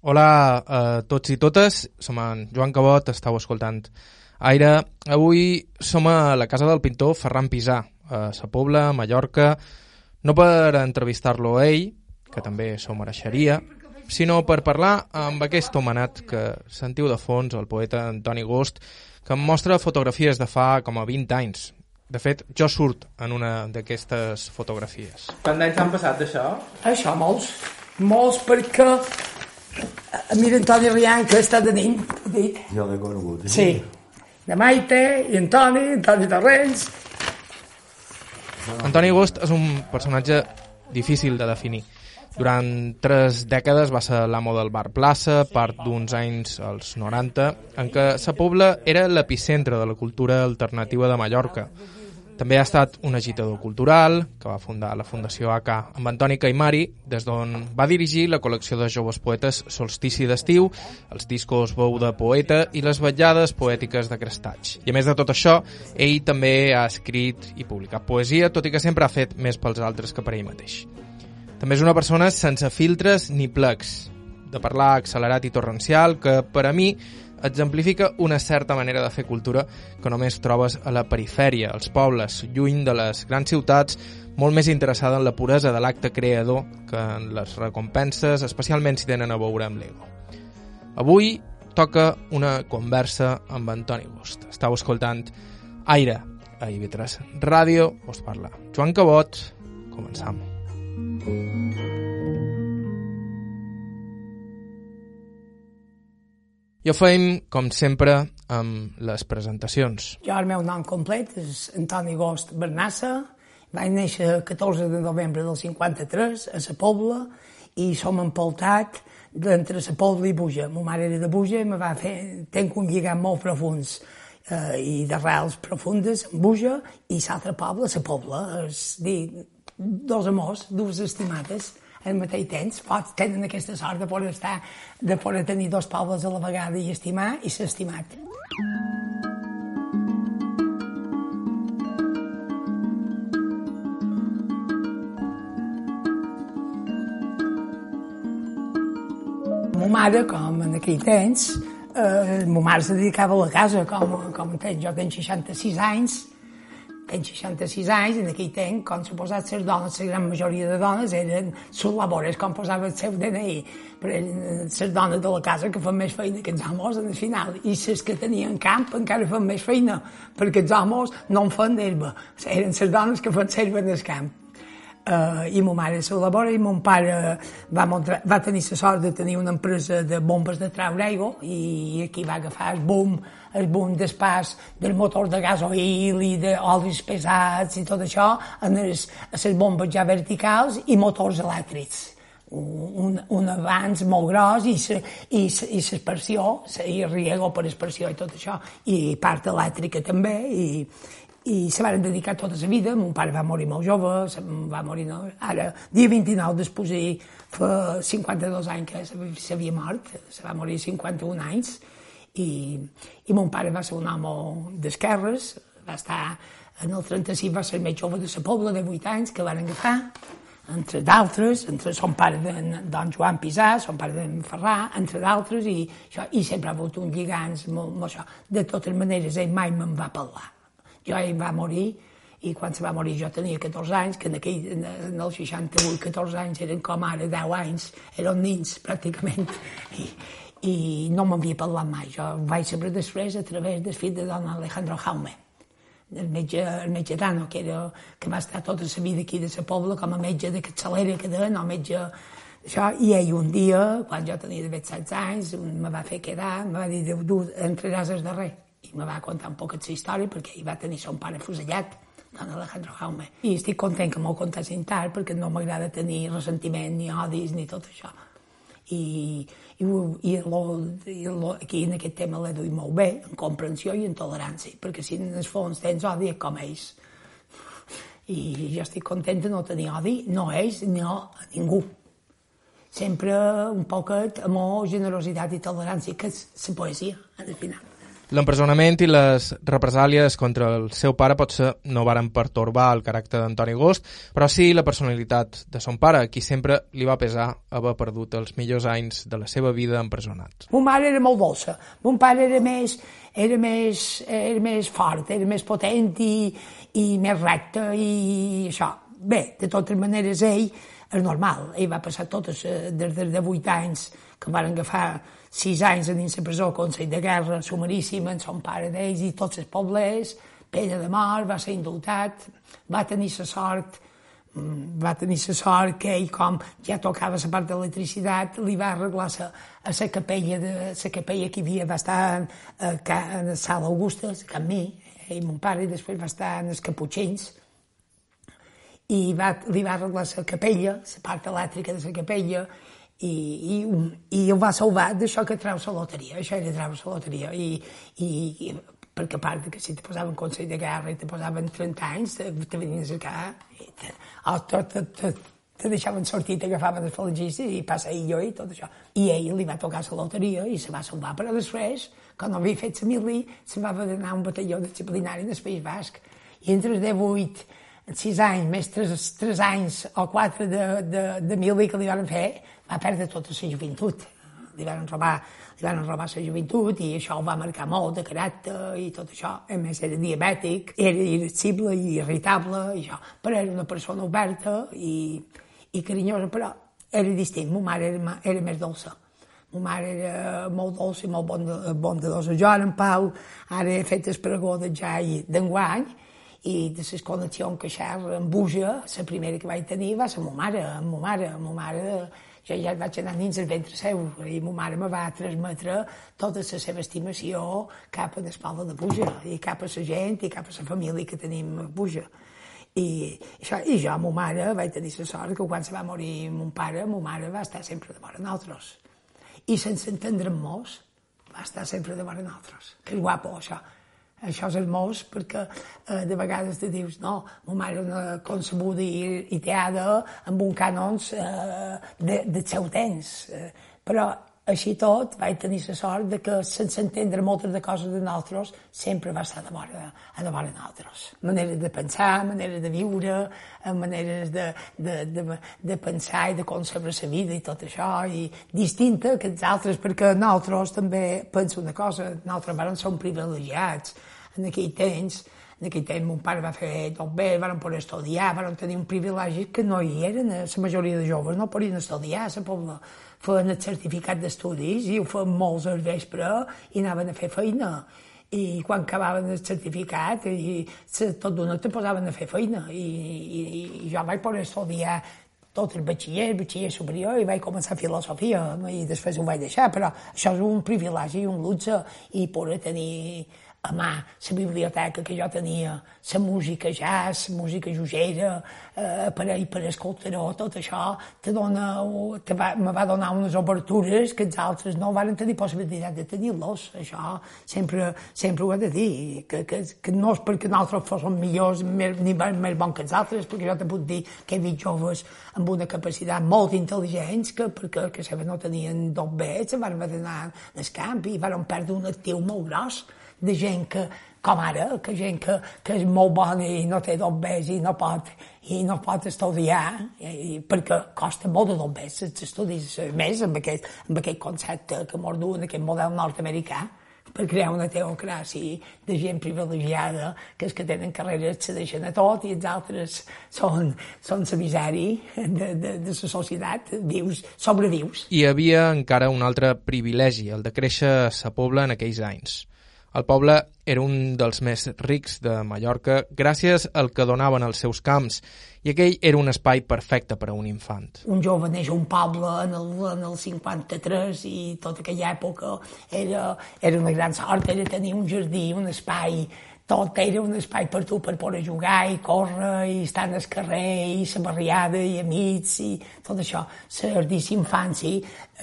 Hola a tots i totes, som en Joan Cabot, estàu escoltant Aire. Avui som a la casa del pintor Ferran Pisà, a Sa Pobla, Mallorca, no per entrevistar-lo a ell, que també s'ho mereixeria, sinó per parlar amb aquest homenat que sentiu de fons, el poeta Antoni Gust, que em mostra fotografies de fa com a 20 anys. De fet, jo surt en una d'aquestes fotografies. Quants anys han passat d'això? Això, molts. Molts perquè... Mira, Antoni Rian, que està de nin, dit. Jo l'he conegut. Sí. De Maite, i Antoni, Antoni Torrents. Antoni Gust és un personatge difícil de definir. Durant tres dècades va ser l'amo del bar Plaça, part d'uns anys als 90, en què Sa Pobla era l'epicentre de la cultura alternativa de Mallorca. També ha estat un agitador cultural, que va fundar la Fundació AK amb Antoni Caimari, des d'on va dirigir la col·lecció de joves poetes Solstici d'estiu, els discos Bou de Poeta i les vetllades poètiques de Crestatge. I a més de tot això, ell també ha escrit i publicat poesia, tot i que sempre ha fet més pels altres que per ell mateix. També és una persona sense filtres ni plecs, de parlar accelerat i torrencial, que per a mi exemplifica una certa manera de fer cultura que només trobes a la perifèria, als pobles, lluny de les grans ciutats, molt més interessada en la puresa de l'acte creador que en les recompenses, especialment si tenen a veure amb l'ego. Avui toca una conversa amb Antoni Gust. Estau escoltant Aire a IB3 Ràdio, us parla Joan Cabot, començam. I ho fem, com sempre, amb les presentacions. Jo, el meu nom complet és Antoni Gost Bernassa. Vaig néixer el 14 de novembre del 53 a Sa Pobla i som empoltat d'entre Sa Pobla i Buja. Ma mare era de Buja i me va fer... Tenc un lligam molt profuns eh, i d'arrels profundes amb Buja i l'altre poble, Sa Pobla. És dir, dos amors, dues estimades al mateix temps, pots tenen aquesta sort de poder estar, de poder tenir dos pobles a la vegada i estimar i ser estimat. Ma mare, com en aquell temps, eh, ma mare se dedicava a la casa, com, com tens, jo tenc 66 anys, tenc 66 anys, en aquell temps, com suposat, les dones, la gran majoria de dones eren sul·labores, com posava el seu DNI, però les dones de la casa que fan més feina que els homes en el final, i les que tenien camp encara fan més feina, perquè els homes no en fan d'herba, eren les dones que fan serva en el camp. Uh, i ma mare sul·labora i mon pare va, muntar, va tenir la sort de tenir una empresa de bombes de traure aigua i aquí va agafar el boom el boom d'espàs del motor de gasoil i d'olis pesats i tot això en les, les bombes ja verticals i motors elèctrics. Un, un avanç molt gros i, se, i, se, i i riego per aspersió i tot això, i part elèctrica també, i, i se van dedicar tota la vida. Mon pare va morir molt jove, va morir no? ara, dia 29 després fa 52 anys que s'havia mort, se va morir 51 anys, i, i mon pare va ser un home d'esquerres, va estar en el 36 va ser el més jove de la pobla de 8 anys que van agafar, entre d'altres, entre son pare de don Joan Pisà, son pare d'en Ferrà, entre d'altres, i, això, i sempre ha hagut un lligants molt, molt això. De totes maneres, ell mai me'n va parlar. Jo ell va morir, i quan se va morir jo tenia 14 anys, que en, aquell, en el 68, 14 anys eren com ara 10 anys, eren nins pràcticament, i, i no m'havia parlat mai. Jo vaig saber després a través del fill de don Alejandro Jaume, el metge, el metge Dano, que, era, que va estar tota la vida aquí de la pobla com a metge de capçalera que deien, o metge això, i ell un dia, quan jo tenia de 16 anys, me va fer quedar, me va dir, tu entraràs al darrer. I me va contar un poc la història, perquè ell va tenir son pare fusellat, don Alejandro Jaume. I estic content que m'ho contessin tard, perquè no m'agrada tenir ressentiment, ni odis, ni tot això. I, i, i, lo, i lo, aquí en aquest tema l'he duit molt bé, en comprensió i en tolerància, perquè si en el fons tens odi com ells. I jo estic content de no tenir odi, no a ells, ni a ningú. Sempre un poquet amor, generositat i tolerància, que és la poesia, al final. L'empresonament i les represàlies contra el seu pare potser no varen pertorbar el caràcter d'Antoni Agost, però sí la personalitat de son pare, qui sempre li va pesar haver perdut els millors anys de la seva vida empresonat. Mon mare era molt dolça, mon pare era més, era més, era més fort, era més potent i, i més recte i això. Bé, de totes maneres ell és normal, ell va passar totes, eh, des de 8 anys que van agafar sis anys a dins la presó, Consell de Guerra, sumaríssim, en son pare d'ells i tots els pobles, pena de mort, va ser indultat, va tenir la sort mm, va tenir la sort que ell, com ja tocava la part d'electricitat, li va arreglar la, a la capella, de, la capella que hi havia, va estar a, a, a la sala Augusta, a Mi, ell, mon pare, i després va estar en els Caputxins, i va, li va arreglar la capella, la part elèctrica de la capella, i, i, i el va salvar d'això que treu la loteria, això era treu la loteria, i, i, i perquè a part que si te posaven Consell de Guerra i te posaven 30 anys, te, te venien a cercar, i te, o te, te, te, te deixaven sortir, t'agafaven els falangistes i passa ell jo i tot això. I ell li va tocar la loteria i se va salvar, però després, quan havia fet la mili, se va d'anar a un batalló disciplinari del País Basc. I entre els 18 sis anys, més tres, tres anys o quatre de, de, de mili que li van fer, va perdre tota la joventut. Li van robar, li van robar la joventut i això el va marcar molt de caràcter i tot això. A més, era diabètic, era irascible i irritable, i això. però era una persona oberta i, i carinyosa, però era distint. Ma mare era, era més dolça. Ma mare era molt dolça i molt bondadosa. Jo ara en Pau, ara he fet el pregó de ja d'enguany, i de les connexions que xerra amb Buja, la primera que vaig tenir va ser ma mare, ma mare, ma mare jo ja vaig anar dins el ventre seu i ma mare me va transmetre tota la seva estimació cap a l'espalda de Buja i cap a la gent i cap a la família que tenim a Buja. I, això, I jo, ma mare, vaig tenir la sort que quan se va morir mon pare, ma mare va estar sempre de vora nosaltres. I sense entendre molts, va estar sempre de vora nosaltres. Que guapo, això això és hermós perquè eh, de vegades te dius no, ma mare era concebuda i, i teada amb un cànons eh, de, de seu temps. Eh, però així tot vaig tenir la sort de que sense entendre moltes de coses de nosaltres sempre va estar de vora, a de vora nosaltres. Maneres de pensar, maneres de viure, eh, maneres de, de, de, de pensar i de concebre la vida i tot això, i distinta que els altres, perquè nosaltres també penso una cosa, nosaltres ser privilegiats, en aquell temps, en aquell temps mon pare va fer tot bé, van poder estudiar, van tenir un privilegi que no hi eren, eh, la majoria de joves no podien estudiar, la pobla feien el certificat d'estudis i ho feien molts al vespre i anaven a fer feina. I quan acabaven el certificat i tot d'una te posaven a fer feina. I, i, i jo vaig poder estudiar tot el batxiller, el batxiller superior i vaig començar filosofia i després ho vaig deixar, però això és un privilegi i un luxe i poder tenir a mà la biblioteca que jo tenia, la música jazz, música jugera, eh, aparell per escoltar-ho, tot això te dona, te va, me va donar unes obertures que els altres no van tenir possibilitat de tenir-los. Això sempre, sempre ho he de dir, que, que, que no és perquè nosaltres fóssim millors més, ni més bons que els altres, perquè jo te puc dir que he vist joves amb una capacitat molt intel·ligents que perquè que no tenien tot bé, se van anar al camp i van perdre un actiu molt gros de gent que, com ara, que gent que, que és molt bona i no té dobbers i no pot, i no pot estudiar, i, perquè costa molt de dobbers els estudis, més amb aquest, amb aquest concepte que mos duen aquest model nord-americà per crear una teocràcia de gent privilegiada, que els que tenen carreres deixen a tot i els altres són, són la misèria de, de, de la societat, vius, sobrevius. Hi havia encara un altre privilegi, el de créixer a sa pobla en aquells anys. El poble era un dels més rics de Mallorca gràcies al que donaven els seus camps i aquell era un espai perfecte per a un infant. Un jove neix a un poble en el, en el 53 i tota aquella època era, era una gran sort, era tenir un jardí, un espai tot era un espai per tu per poder jugar i córrer i estar el carrer i la barriada i amics i tot això. La infància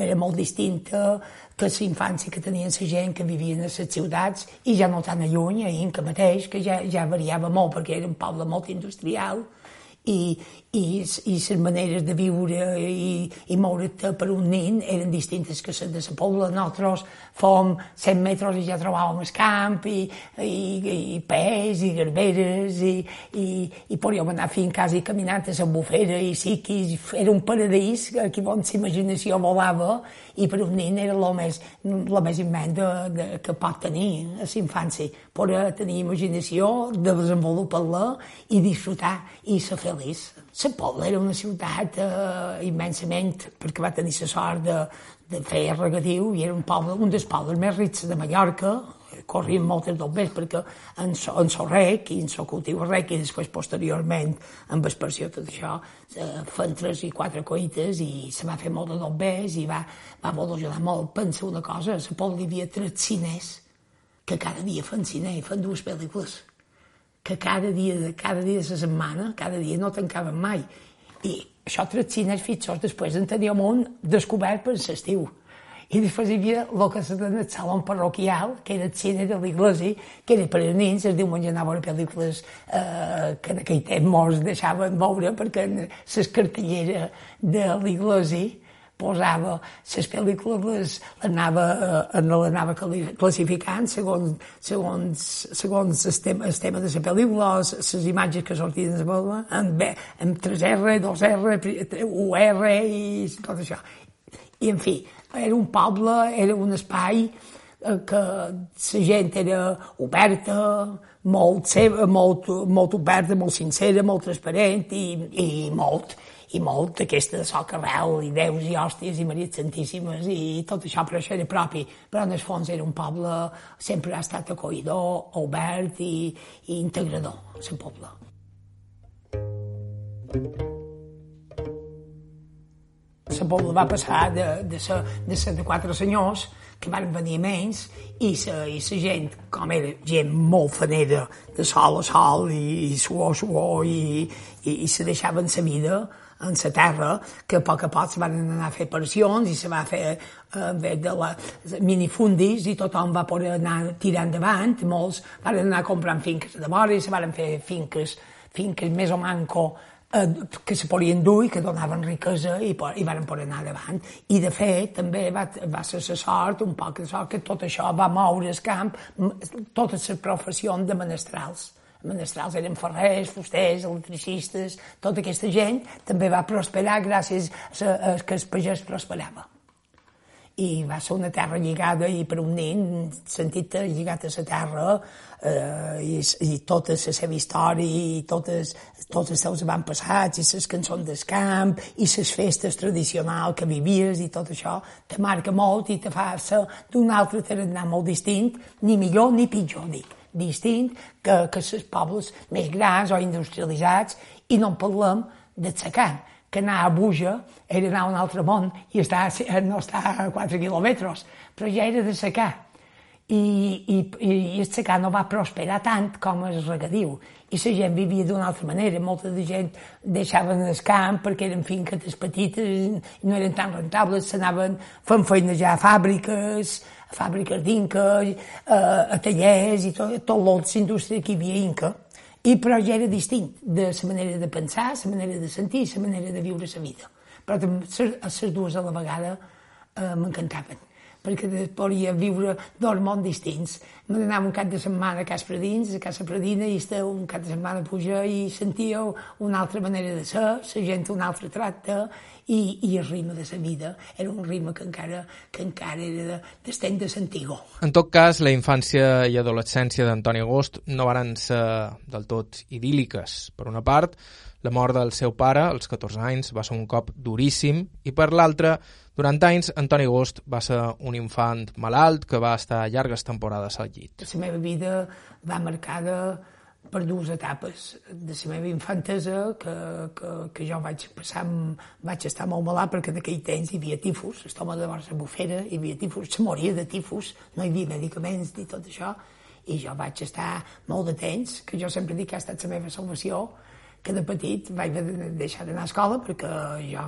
era molt distinta que la infància que tenien la gent que vivien a les ciutats i ja no tan a lluny, a Inca mateix, que ja, ja variava molt perquè era un poble molt industrial i, i, i les maneres de viure i, i moure't per un nin eren distintes que les de la Pobla. Nosaltres fom 100 metres i ja trobàvem el camp i, i, i pes i garberes i, i, i podíem anar fins quasi caminant a la bufera i sí que era un paradís que on la imaginació volava i per un nin era el més, el més immens de, de, que pot tenir a la infància. Poder tenir imaginació, de desenvolupar-la i disfrutar i ser feliç. La Pobla era una ciutat eh, immensament, perquè va tenir la sort de, de fer regadiu i era un poble, un dels pobles més rics de Mallorca, corrien moltes dobbes perquè en so, en so rec i en so cultiu rec i després posteriorment amb expressió tot això eh, fan tres i quatre coites i se va fer molt de dobbes i va, va ajudar molt. Pensa una cosa, a la Pobla hi havia tres cines que cada dia fan cine i fan dues pel·lícules que cada dia, de cada dia de la setmana, cada dia no tancaven mai. I això tres cines fixos després en teníem un descobert per l'estiu. I després hi havia el que se deia el salon parroquial, que era el cine de l'església, que era per als nens, es diu menjar a pel·lícules eh, que en aquell temps molts deixaven veure, perquè les cartelleres de l'església posava les pel·lícules, les anava, eh, l'anava classificant segons, segons, segons el, tema, el tema de la pel·lícula, les imatges que sortien de la pel·lícula, amb, amb 3R, 2R, 1R i tot això. I, en fi, era un poble, era un espai eh, que la gent era oberta, molt, seva, molt, molt oberta, molt sincera, molt transparent i, i molt, i molt d'aquesta de soc arrel, i déus i hòsties i maries santíssimes i tot això, però això era propi. Però en el fons era un poble, sempre ha estat acollidor, obert i, i integrador, el poble. la pobla va passar de, de, ser, de ser de quatre senyors que van venir menys i la, i la gent, com era gent molt fanera, de sol a sol i, i suor suor i, i, i se deixaven la vida en la terra, que a poc a poc se van anar a fer pensions i se va fer eh, de la minifundis i tothom va poder anar tirant endavant, molts van anar comprant finques de vora i se van fer finques, finques més o manco eh, que se podien dur i que donaven riquesa i, i van poder anar davant. I, de fet, també va, va ser la sort, un poc de sort, que tot això va moure el camp, totes les professions de menestrals. Menestrals eren ferrers, fusters, electricistes, tota aquesta gent també va prosperar gràcies a, a que el pagès prosperava. I va ser una terra lligada i per un nen sentit lligat a la terra eh, i, i tota la seva història i totes, tots els seus avantpassats i les cançons del camp i les festes tradicionals que vivies i tot això te marca molt i te fa ser d'un altre tarannà molt distint, ni millor ni pitjor, dic distint que, que els pobles més grans o industrialitzats i no en parlem del secant que anar a Buja era anar a un altre món i estar, no estar a 4 quilòmetres, però ja era de secar. I, i, i el secà no va prosperar tant com el regadiu. I la gent vivia d'una altra manera. Molta de gent deixaven el camp perquè eren finques petites i no eren tan rentables, s'anaven fent feina ja a fàbriques, a fàbriques d'Inca, a, a tallers i tot, tot l'altra indústria que hi havia Inca i però ja era distint de la manera de pensar, la manera de sentir, la manera de viure la vida. Però les dues a la vegada eh, m'encantaven perquè podia viure dos mons distints. Me n'anava un cap de setmana a Cas Pradins, a Casa Pradina, i estava un cap de setmana a pujar i sentia una altra manera de ser, la gent un altre tracte, i, i el ritme de la vida era un ritme que encara, que encara era d'estem de l'antigó. En tot cas, la infància i adolescència d'Antoni Agost no van ser del tot idíl·liques. Per una part, la mort del seu pare, als 14 anys, va ser un cop duríssim, i per l'altra, durant anys, Antoni Agost va ser un infant malalt que va estar llargues temporades al llit. La meva vida va marcada per dues etapes de la meva infantesa que, que, que jo vaig passar, vaig estar molt malalt perquè en aquell temps hi havia tifus, estoma de la bufera, hi havia tifus, se moria de tifus, no hi havia medicaments ni tot això, i jo vaig estar molt de temps, que jo sempre dic que ha estat la meva salvació, que de petit vaig deixar d'anar a escola perquè jo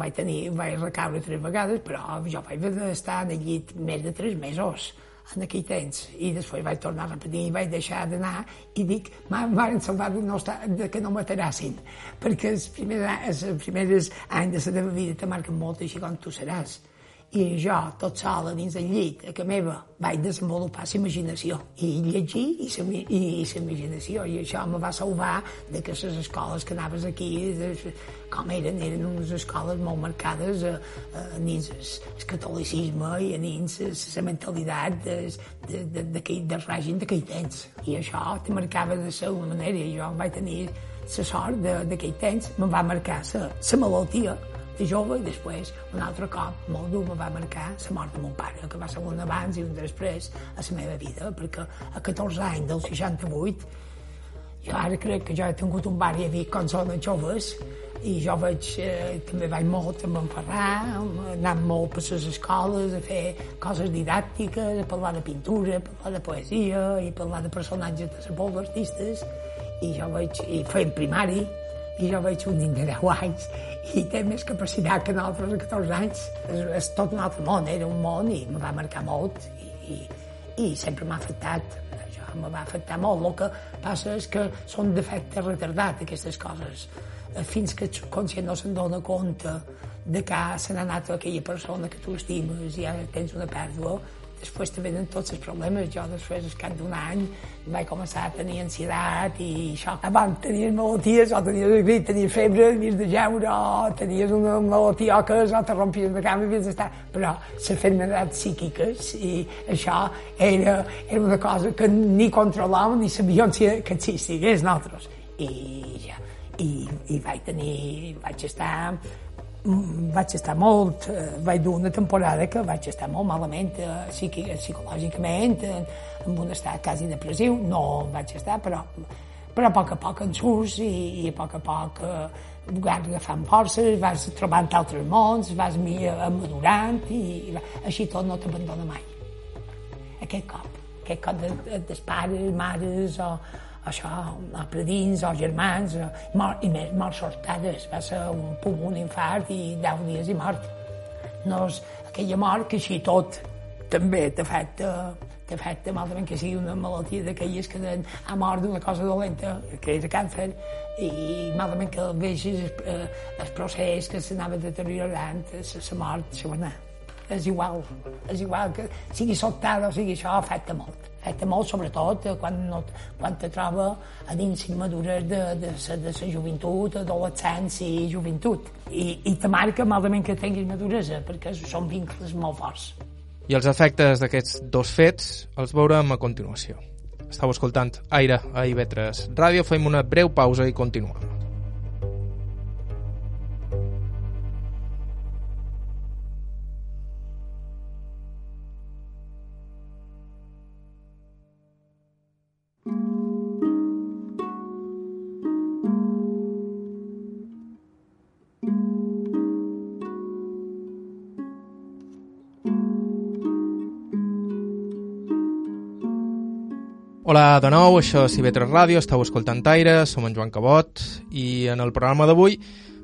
vaig tenir, vaig recaure tres vegades, però jo vaig estar en el llit més de tres mesos en aquell temps. I després vaig tornar a repetir i vaig deixar d'anar i dic, m'han salvat de, no estar, de que no m'aterassin, perquè els primers, els primers anys de la teva vida te marquen molt així com tu seràs i jo, tot sol, a dins del llit, a casa meva, vaig desenvolupar la imaginació i llegir i la i, i imaginació i això me va salvar de que les escoles que anaves aquí de, com eren, eren unes escoles molt marcades a, a, a dins el, catolicisme i a dins la mentalitat de, de, de, de, de, règim d'aquell temps. I això te marcava de la manera. I jo vaig tenir la sort d'aquell temps, me va marcar la malaltia de jove i després un altre cop molt dur me va marcar la mort de mon pare que va ser un abans i un després a la meva vida perquè a 14 anys del 68 jo ara crec que jo he tingut un bar i he vist com són joves i jo veig, eh, també vaig molt amb en Ferran, anant molt per les escoles a fer coses didàctiques, a parlar de pintura, a parlar de poesia i parlar de personatges de la poble, artistes i jo veig, i fent primari i jo veig un nen de 10 anys i té més capacitat que nosaltres a 14 anys. És, és tot un altre món, era un món i em va marcar molt i, i, i sempre m'ha afectat. Això me va afectar molt. El que passa és que són defectes retardats, aquestes coses. Eh, fins que el conscient no se'n dona compte de que se n'ha anat aquella persona que tu estimes i ara tens una pèrdua, després te venen tots els problemes. Jo després, al cap d'un any, vaig començar a tenir ansietat i això. Abans tenies malalties, o tenies grip, tenies febre, tenies de geure, o tenies una malaltia que o te rompies de cama havies d'estar... Però les psíquiques i això era, era una cosa que ni controlàvem ni sabíem si, que existís nosaltres. I ja, i, i vaig tenir, vaig estar vaig estar molt, eh, vaig dur una temporada que vaig estar molt malament eh, psicològicament, eh, en un estat quasi depressiu, no vaig estar, però, però a poc a poc en surts i, i a poc a poc eh, vas agafant forces, vas trobant altres mons, vas madurant i, i així tot no t'abandona mai. Aquest cop, aquest cop de, de, de pares, mares o, això, a predins o germans, mort, i més morts sortades, va ser un pum, un infart i deu dies i mort. No és aquella mort que així tot també t'afecta, t'afecta malament que sigui una malaltia d'aquelles que ha mort d'una cosa dolenta, que és càncer, i malament que vegis el, eh, el procés que s'anava deteriorant, la mort, se va anar. És igual, és igual que sigui sobtada o sigui això, afecta molt afecta molt, sobretot eh, quan, no, quan te troba a dins immadures de, de, de, de la joventut, adolescència i joventut. I, i te marca malament que tinguis maduresa, perquè són vincles molt forts. I els efectes d'aquests dos fets els veurem a continuació. Estau escoltant Aire a IB3 Ràdio, fem una breu pausa i continuem. Hola de nou, això és Ivetres Ràdio, estàu escoltant Aire, som en Joan Cabot i en el programa d'avui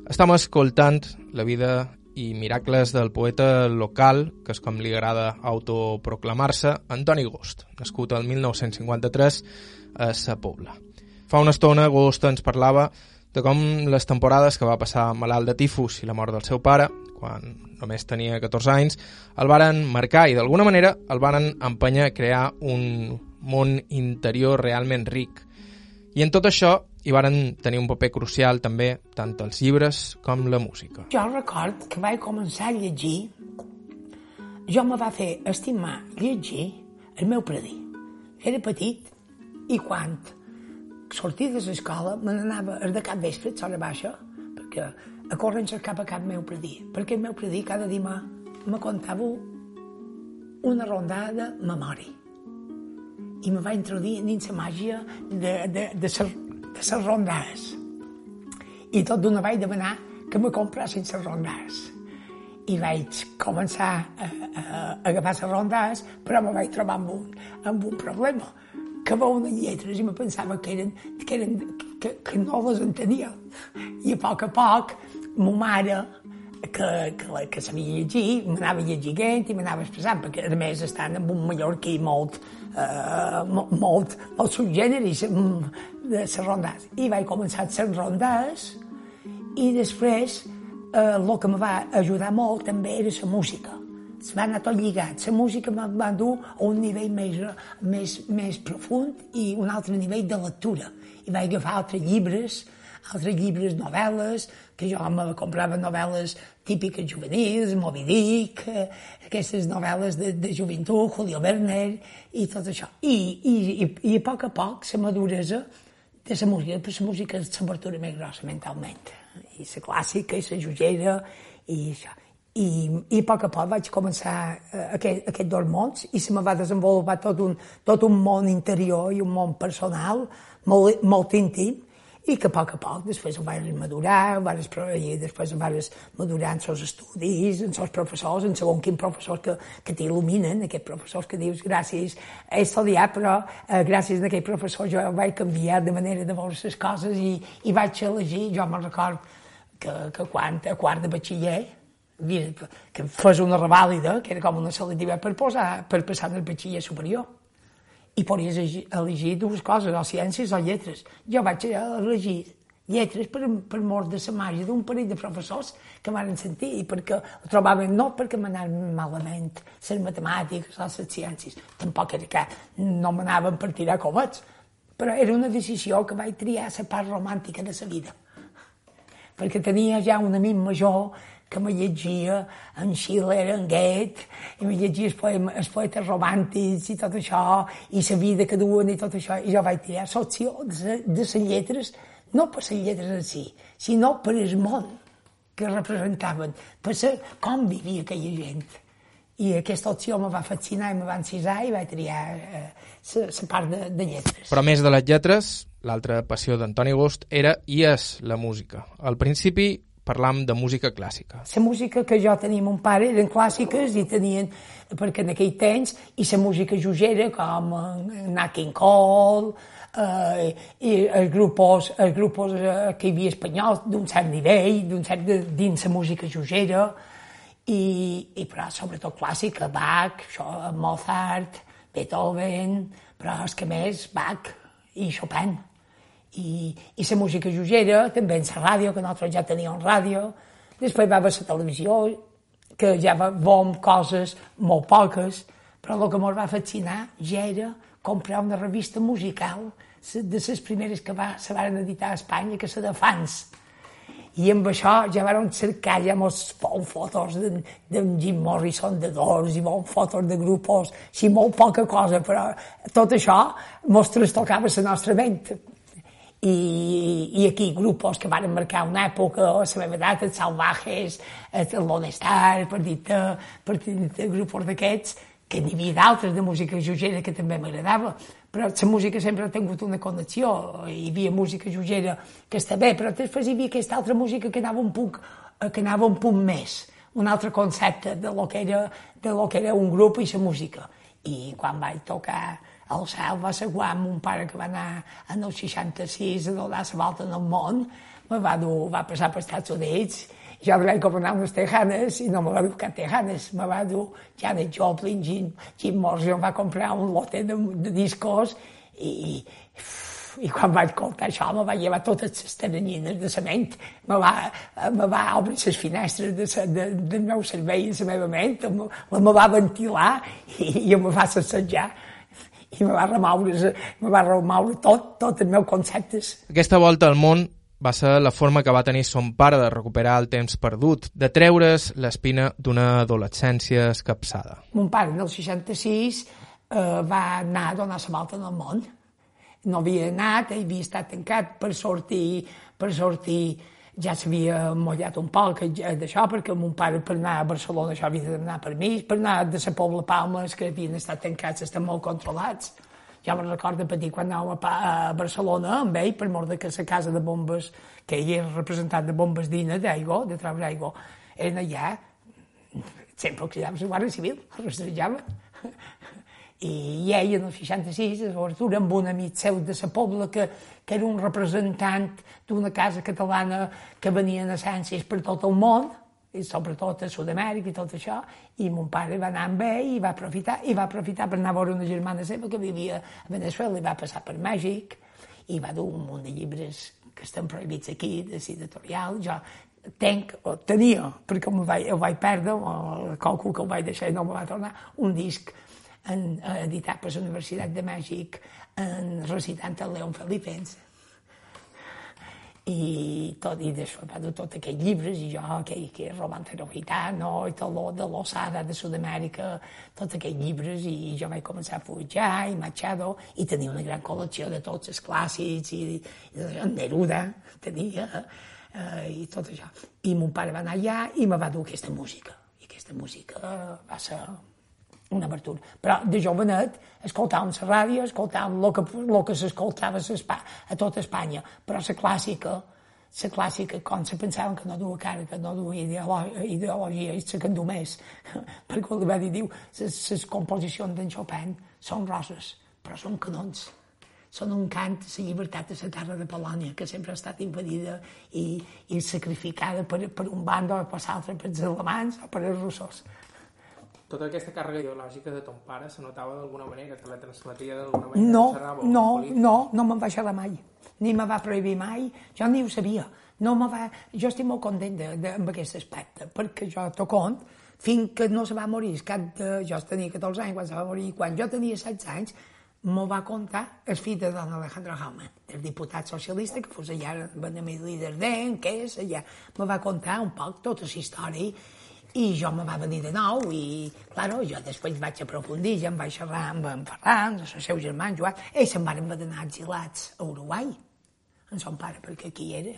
estem escoltant la vida i miracles del poeta local, que és com li agrada autoproclamar-se, Antoni Gust, nascut el 1953 a Sa Pobla. Fa una estona Gust ens parlava de com les temporades que va passar malalt de tifus i la mort del seu pare, quan només tenia 14 anys, el varen marcar i d'alguna manera el varen empènyer a crear un, món interior realment ric. I en tot això hi varen tenir un paper crucial també tant els llibres com la música. Jo record que vaig començar a llegir, jo me va fer estimar llegir el meu predí. Era petit i quan sortia de l'escola me n'anava de cap vespre, a baixa, perquè a córrer cap a cap meu predí, perquè el meu predí cada dia me contava una rondada de memòria i me va introduir dins la màgia de, de, de, ser, de ser rondades. I tot d'una vaig demanar que me comprassin les rondades. I vaig començar a, a, a agafar les rondades, però me vaig trobar amb un, amb un problema, que veu unes lletres i me pensava que, eren, que, eren, que, que no les entenia. I a poc a poc, ma mare que, que, que sabia llegir, m'anava llegint i m'anava expressant, perquè a més estan amb un mallorquí molt, eh, molt, molt, subgèneris de les rondades. I vaig començar les rondades i després eh, el que em va ajudar molt també era la música. Es va anar tot lligat. La música em va dur a un nivell més, més, més profund i un altre nivell de lectura. I vaig agafar altres llibres, altres llibres, novel·les, que jo me comprava novel·les típiques juvenils, Moby Dick, aquestes novel·les de, de joventut, Julio Werner i tot això. I, i, i, i a poc a poc la maduresa de la música, però la música és l'apertura més grossa mentalment. I la clàssica, i la jugera, i això. I, i a poc a poc vaig començar eh, aquest, aquest dos mons i se me va desenvolupar tot un, tot un món interior i un món personal molt, molt íntim i que a poc a poc després ho vaig madurar, ho i després ho vaig madurar en els estudis, en els professors, en segon quin professors que, que t'il·luminen, aquests professors que dius gràcies, he estudiat, però eh, gràcies a aquell professor jo vaig canviar de manera de veure les coses i, i vaig elegir, jo me'n record que, que quan a quart de batxiller, que fes una revàlida, que era com una selectiva per, posar, per passar del batxiller superior i podies elegir dues coses, o ciències o lletres. Jo vaig elegir lletres per, per mort de la màgia d'un parell de professors que m'han sentir i perquè ho trobaven no perquè m'anaven malament les matemàtiques o les ciències, tampoc era que no m'anaven per tirar comets, però era una decisió que vaig triar la part romàntica de la vida. Perquè tenia ja un amic major que me llegia en Schiller, en Goethe, i me llegia els, poemes, els poetes romàntics i tot això, i la vida que duen i tot això, i jo vaig triar l'opció de, de les lletres, no per les lletres en si, sinó per el món que representaven, per ser com vivia aquella gent. I aquesta opció me va fascinar i me va encisar i vaig triar eh, part de, de lletres. Però més de les lletres, l'altra passió d'Antoni Gust era i és la música. Al principi parlam de música clàssica. La música que jo tenia mon pare eren clàssiques i tenien, perquè en aquell temps, i la música jugera com Nat King Cole, eh, i els grups, els grups eh, que hi havia espanyols d'un cert nivell, d'un cert de, dins la música jugera, i, i però sobretot clàssica, Bach, això, Mozart, Beethoven, però és que més Bach i Chopin i, i la música jugera, també en la ràdio, que nosaltres ja teníem ràdio, després va haver la televisió, que ja vam coses molt poques, però el que ens va fascinar ja era comprar una revista musical de les primeres que va, se van editar a Espanya, que és de fans. I amb això ja vam cercar ja molts bon fotos d'en de, Jim Morrison de Doors i bon fotos de grupos, sí, molt poca cosa, però tot això mos trastocava la nostra ment i, i aquí grupos que van marcar una època, la meva edat, els Salvajes, el Lone Star, per dir per dir grupos d'aquests, que n'hi havia d'altres de música jugera que també m'agradava, però la música sempre ha tingut una connexió, hi havia música jugera que està bé, però després hi havia aquesta altra música que anava un punt, que anava un punt més, un altre concepte de lo que era, de lo que era un grup i la música. I quan vaig tocar el cel va ser quan mon pare que va anar en el 66 a donar la volta en el món, me va, dur, va passar per Estats Units, jo vaig comprar unes tejanes i no me va dur cap tejanes, me va dur Janet Joplin, Jim, Jim Morrison va comprar un lote de, de discos i, i quan vaig escoltar això me va llevar totes les teranyines de la ment, me va, me va obrir les finestres de, sa, de, del meu cervell i la meva ment, me, me va ventilar i, i me va assajar i me va remoure, me va remoure tot, tot els meus conceptes. Aquesta volta al món va ser la forma que va tenir son pare de recuperar el temps perdut, de treure's l'espina d'una adolescència escapçada. Mon pare, en el 66, eh, va anar a donar la volta en el món. No havia anat, havia estat tancat per sortir, per sortir ja s'havia mullat un poc d'això, perquè mon pare per anar a Barcelona això havia d'anar per mi, per anar de la Pobla Palmes, que havien estat tancats, estan molt controlats. Ja me'n recordo petit quan anàvem a, a Barcelona amb ell, per mort de que la casa de bombes, que ell era representant de bombes d'ina, d'aigua, de treure aigua, eren allà, sempre oxidava la Guàrdia Civil, el rastrejaven. I ell, en el 66, a l'obertura, amb un amic seu de la Pobla, que, que era un representant d'una casa catalana que venien essències per tot el món, i sobretot a Sud-amèrica i tot això, i mon pare va anar amb ell i va aprofitar, i va aprofitar per anar a veure una germana seva que vivia a Venezuela i va passar per Mèxic i va dur un munt de llibres que estan prohibits aquí, de editorial. Jo tenc, o tenia, perquè el vaig, el vaig perdre, o qualcú que el vaig deixar i no me va tornar, un disc en, editat per la Universitat de Mèxic en recitant el León Felipens i tot, i després de tot aquests llibres, i jo, que, que és Romance Gitano, i lo de l'Osada de Sud-amèrica, tots aquests llibres, i jo vaig començar a fujar, i Machado, i tenia una gran col·lecció de tots els clàssics, i, i Neruda tenia, eh, i tot això. I mon pare va anar allà i me va dur aquesta música, i aquesta música va ser una abertura. Però de jovenet escoltàvem la ràdio, escoltàvem el que, lo que s'escoltava a tota Espanya, però la clàssica, la clàssica, com se pensaven que no duia cara, que no duia ideologia, ideologia i se que més, perquè li va dir, diu, les composicions d'en Chopin són roses, però són canons. Són un cant a la llibertat de la terra de Polònia, que sempre ha estat impedida i, i sacrificada per, per un bando o per l'altre, per els alemans o per els russos tota aquesta càrrega ideològica de ton pare se notava d'alguna manera, que la transmetia d'alguna manera? No, no, no, no me'n va xerrar mai, ni me va prohibir mai, jo ni ho sabia. No me va... Jo estic molt content de, de, amb aquest aspecte, perquè jo t'ho cont, fins que no se va morir, cap de, jo tenia 14 anys quan se va morir, quan jo tenia 16 anys, m'ho va contar el fill de don Alejandro Jaume, el diputat socialista que fos allà, el líder d'en, què és allà. Me va contar un poc tota la història i jo me va venir de nou i, claro, jo després vaig aprofundir, ja em vaig xerrar amb en Ferran, el seu germà, en Joan, ells se'n van anar exilats a Uruguai, en son pare, perquè aquí era,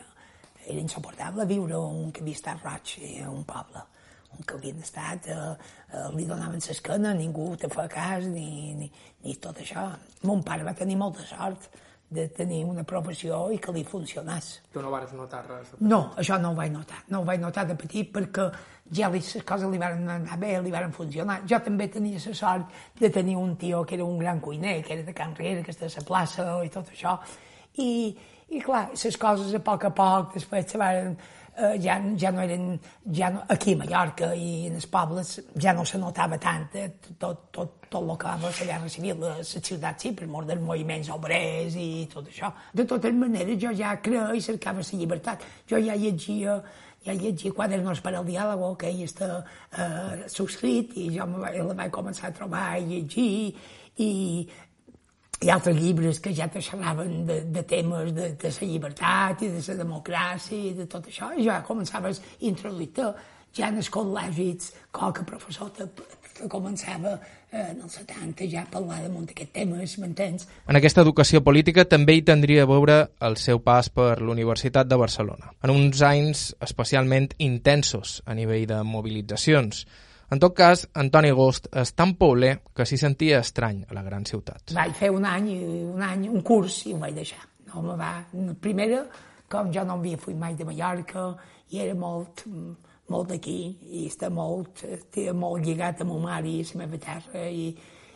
era insuportable viure un que havia estat roig a un poble, un que havien estat, eh, eh, li donaven l'esquena, ningú te fa cas, ni, ni, ni tot això. Mon pare va tenir molta sort, de tenir una professió i que li funcionés. Tu no vas notar res? No, això no ho vaig notar. No ho vaig notar de petit perquè ja les coses li van anar bé, li van funcionar. Jo també tenia la sort de tenir un tio que era un gran cuiner, que era de Can Riera, que està a la plaça i tot això. I, i clar, les coses a poc a poc després se van eh, ja, ja no eren, ja no, aquí a Mallorca i en els pobles ja no se notava tant eh, tot, tot, tot el que va la guerra la, la ciutat sí, per mort dels moviments obrers i tot això. De totes maneres, jo ja creia i cercava la llibertat. Jo ja llegia ja llegia quadernos per al diàleg que ell està eh, subscrit i jo la vaig començar a trobar i llegir i i altres llibres que ja te xerraven de, de temes de, de la llibertat i de la democràcia i de tot això, i ja començaves a introduir-te ja en els col·legis, qualque professor començava eh, en els 70 ja a parlar de molt d'aquests temes, m'entens? En aquesta educació política també hi tindria a veure el seu pas per l'Universitat de Barcelona, en uns anys especialment intensos a nivell de mobilitzacions, en tot cas, Antoni Agost és tan pobler que s'hi sentia estrany a la gran ciutat. Vaig fer un any, un any, un curs i ho vaig deixar. No me va... Primera, com jo no havia fui mai de Mallorca i era molt, molt d'aquí i està molt, molt lligat a mon mare i a la meva terra i,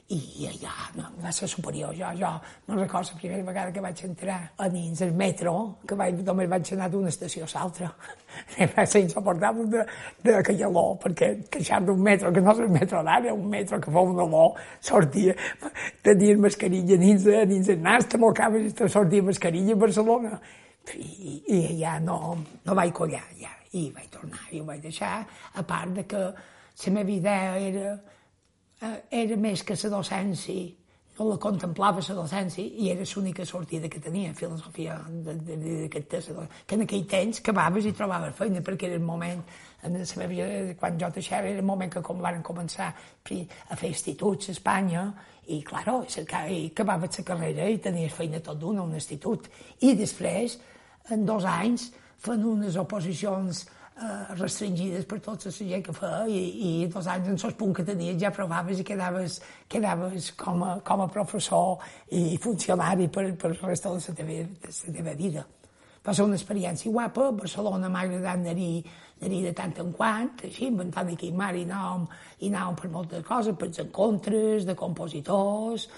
i allà va ser superior. Jo, jo me'n recordo la primera vegada que vaig entrar a dins el metro, que vaig, només vaig anar d'una estació a l'altra. va ser insuportable de, de olor, perquè queixar d'un metro, que no és un metro d'ara, un metro que fa un olor, sortia, tenia mascarilla dins, dins el nas, te mocaves i te sortia mascarilla a Barcelona. I, i ja no, no vaig collar, ja, i vaig tornar, i ho vaig deixar, a part de que la meva idea era eh, era més que la docència, no la contemplava la docència i era l'única sortida que tenia, filosofia de, que en aquell temps acabaves i trobaves feina, perquè era el moment, en la meva, quan jo deixava, era el moment que com van començar a fer instituts a Espanya, i, claro, i acabaves la carrera i tenies feina tot d'una, un institut. I després, en dos anys, fent unes oposicions eh, restringides per tota la gent que fa i, i dos anys en sos punt que tenies ja provaves i quedaves, quedaves com, a, com a professor i funcionari per, per el resta de la teva, de la teva vida. Va ser una experiència guapa, a Barcelona m'ha agradat anar-hi anar de tant en quant, així, inventant aquí mar i anàvem, i anàvem per moltes coses, per encontres de compositors,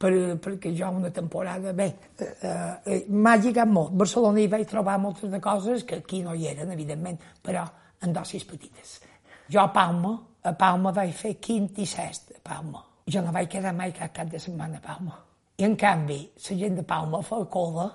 per, perquè jo una temporada, bé, eh, eh, m'ha lligat molt. Barcelona hi vaig trobar moltes de coses que aquí no hi eren, evidentment, però en dosis petites. Jo a Palma, a Palma vaig fer quint i sest, a Palma. Jo no vaig quedar mai cap cap de setmana a Palma. I en canvi, la gent de Palma fa cola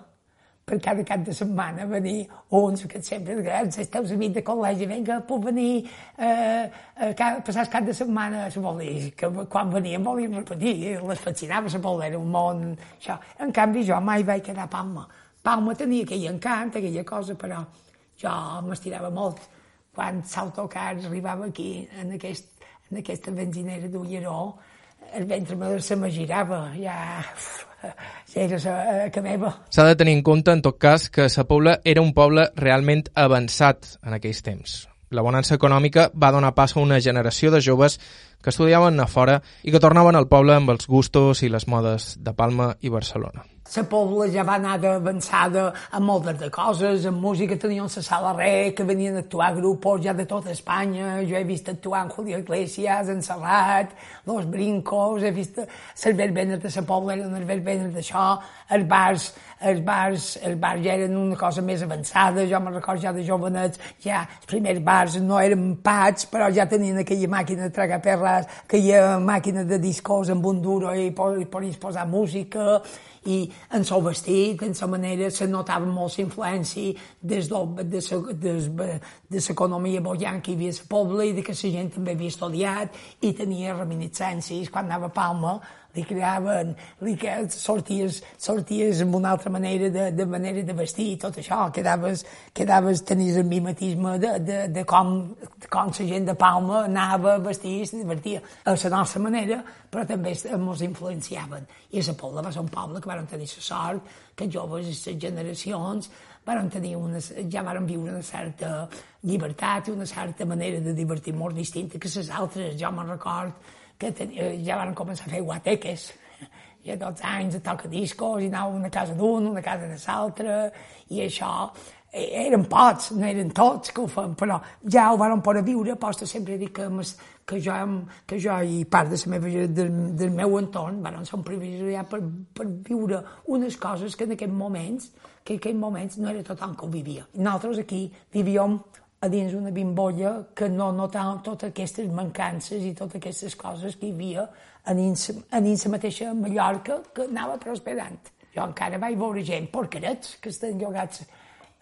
per cada cap de setmana venir uns que sempre grans, els teus amics de col·legi, vinga, puc venir eh, a passar el cap de setmana, se vol dir, que quan venien volien repetir, les fascinava, se vol era un món, això. En canvi, jo mai vaig quedar a Palma. Palma tenia aquell encant, aquella cosa, però jo m'estirava molt. Quan l'autocar arribava aquí, en, aquest, en aquesta benzinera d'Ulleró, el ventre me se me girava, ja... ja era a, a meva. S'ha de tenir en compte, en tot cas, que Sa Pobla era un poble realment avançat en aquells temps. La bonança econòmica va donar pas a una generació de joves que estudiaven a fora i que tornaven al poble amb els gustos i les modes de Palma i Barcelona. La Pobla ja va anar avançada en moltes de coses, en música tenien la sala re, que venien a actuar grups ja de tota Espanya, jo he vist actuar en Julio Iglesias, en Serrat, Los Brincos, he vist les verbenes de la Pobla, eren les verbenes d'això, els bars, els bars, els bars ja eren una cosa més avançada, jo me recordo ja de jovenets, ja els primers bars no eren pats, però ja tenien aquella màquina de tragar perles, aquella màquina de discos amb un duro i podies posar música, i en el vestit, en la manera, se notava molt la influència des del, de, de, de l'economia bollant que hi havia a poble i de que la gent també havia estudiat i tenia reminiscències quan anava a Palma li creaven, li sorties, sorties amb una altra manera de, de manera de vestir i tot això, quedaves, quedaves tenies el mimetisme de, de, de com, com la gent de Palma anava a vestir i se divertia a la nostra manera, però també ens influenciaven. I a la Pobla va ser un poble que van tenir la sort que joves i les generacions van tenir una, ja van viure una certa llibertat i una certa manera de divertir molt distinta que les altres. Jo me'n record que tenia, eh, ja van començar a fer guateques. I a 12 anys a tocar discos i anava una casa d'un, una casa de l'altre, i això eh, eren pocs, no eren tots que ho feien, però ja ho van poder viure, posta sempre dir que, que, jo, que jo i part de la meva, del, del meu entorn van ser un privilegiat per, per viure unes coses que en aquells moments, que en aquells moments no era tothom que ho vivia. Nosaltres aquí vivíem a dins una bimbolla que no notàvem totes aquestes mancances i totes aquestes coses que hi havia a dins la mateixa Mallorca que anava prosperant. Jo encara vaig veure gent, porquerets, que estan llogats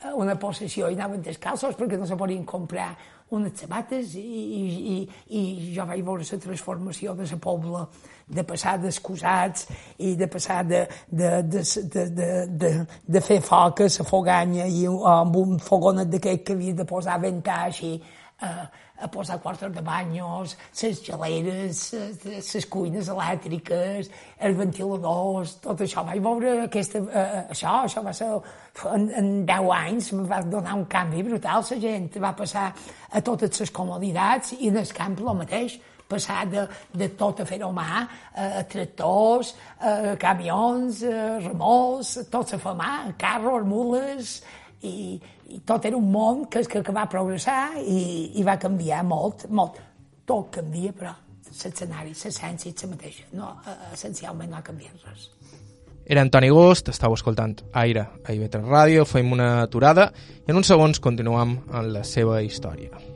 a una possessió i anaven descalços perquè no se podien comprar unes sabates i, i, i, i jo vaig veure la transformació de la pobla de passar d'excusats i de passar de, de, de, de, de, de, de fer foc a la foganya i amb un fogonet d'aquest que havia de posar ventar així a, a posar quartos de banyos, les geleres, les cuines elèctriques, els ventiladors, tot això. Vaig veure aquesta, uh, això, això va ser, en, en 10 anys em va donar un canvi brutal, la gent va passar a totes les comoditats i en el camp el mateix passar de, de tot a fer-ho mà, a tractors, a camions, a remolcs, tot a fer mà, carros, mules, i, i tot era un món que, que, que va progressar i, i va canviar molt, molt. Tot canvia, però l'escenari, l'essència és la mateixa. No, essencialment no ha canviat res. Era Antoni Gost, estàu escoltant Aire a IB3 Ràdio, fem una aturada i en uns segons continuem en la seva història.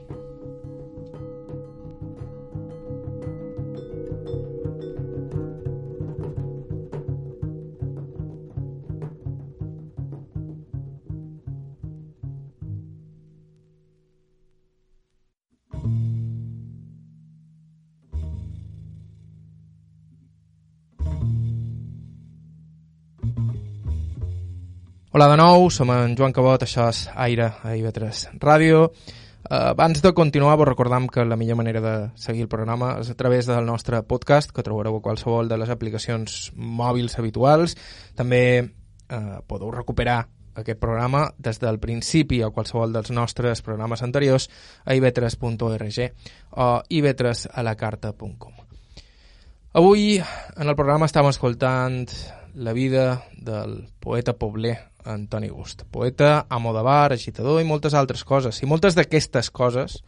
Hola de nou, som en Joan Cabot, això és Aire a IB3 Ràdio. Uh, abans de continuar, vos recordam que la millor manera de seguir el programa és a través del nostre podcast, que trobareu a qualsevol de les aplicacions mòbils habituals. També uh, podeu recuperar aquest programa des del principi a qualsevol dels nostres programes anteriors a ib3.org o ib3alacarta.com. Avui en el programa estem escoltant la vida del poeta pobler Antoni Gust. Poeta, amo de bar, agitador i moltes altres coses. I moltes d'aquestes coses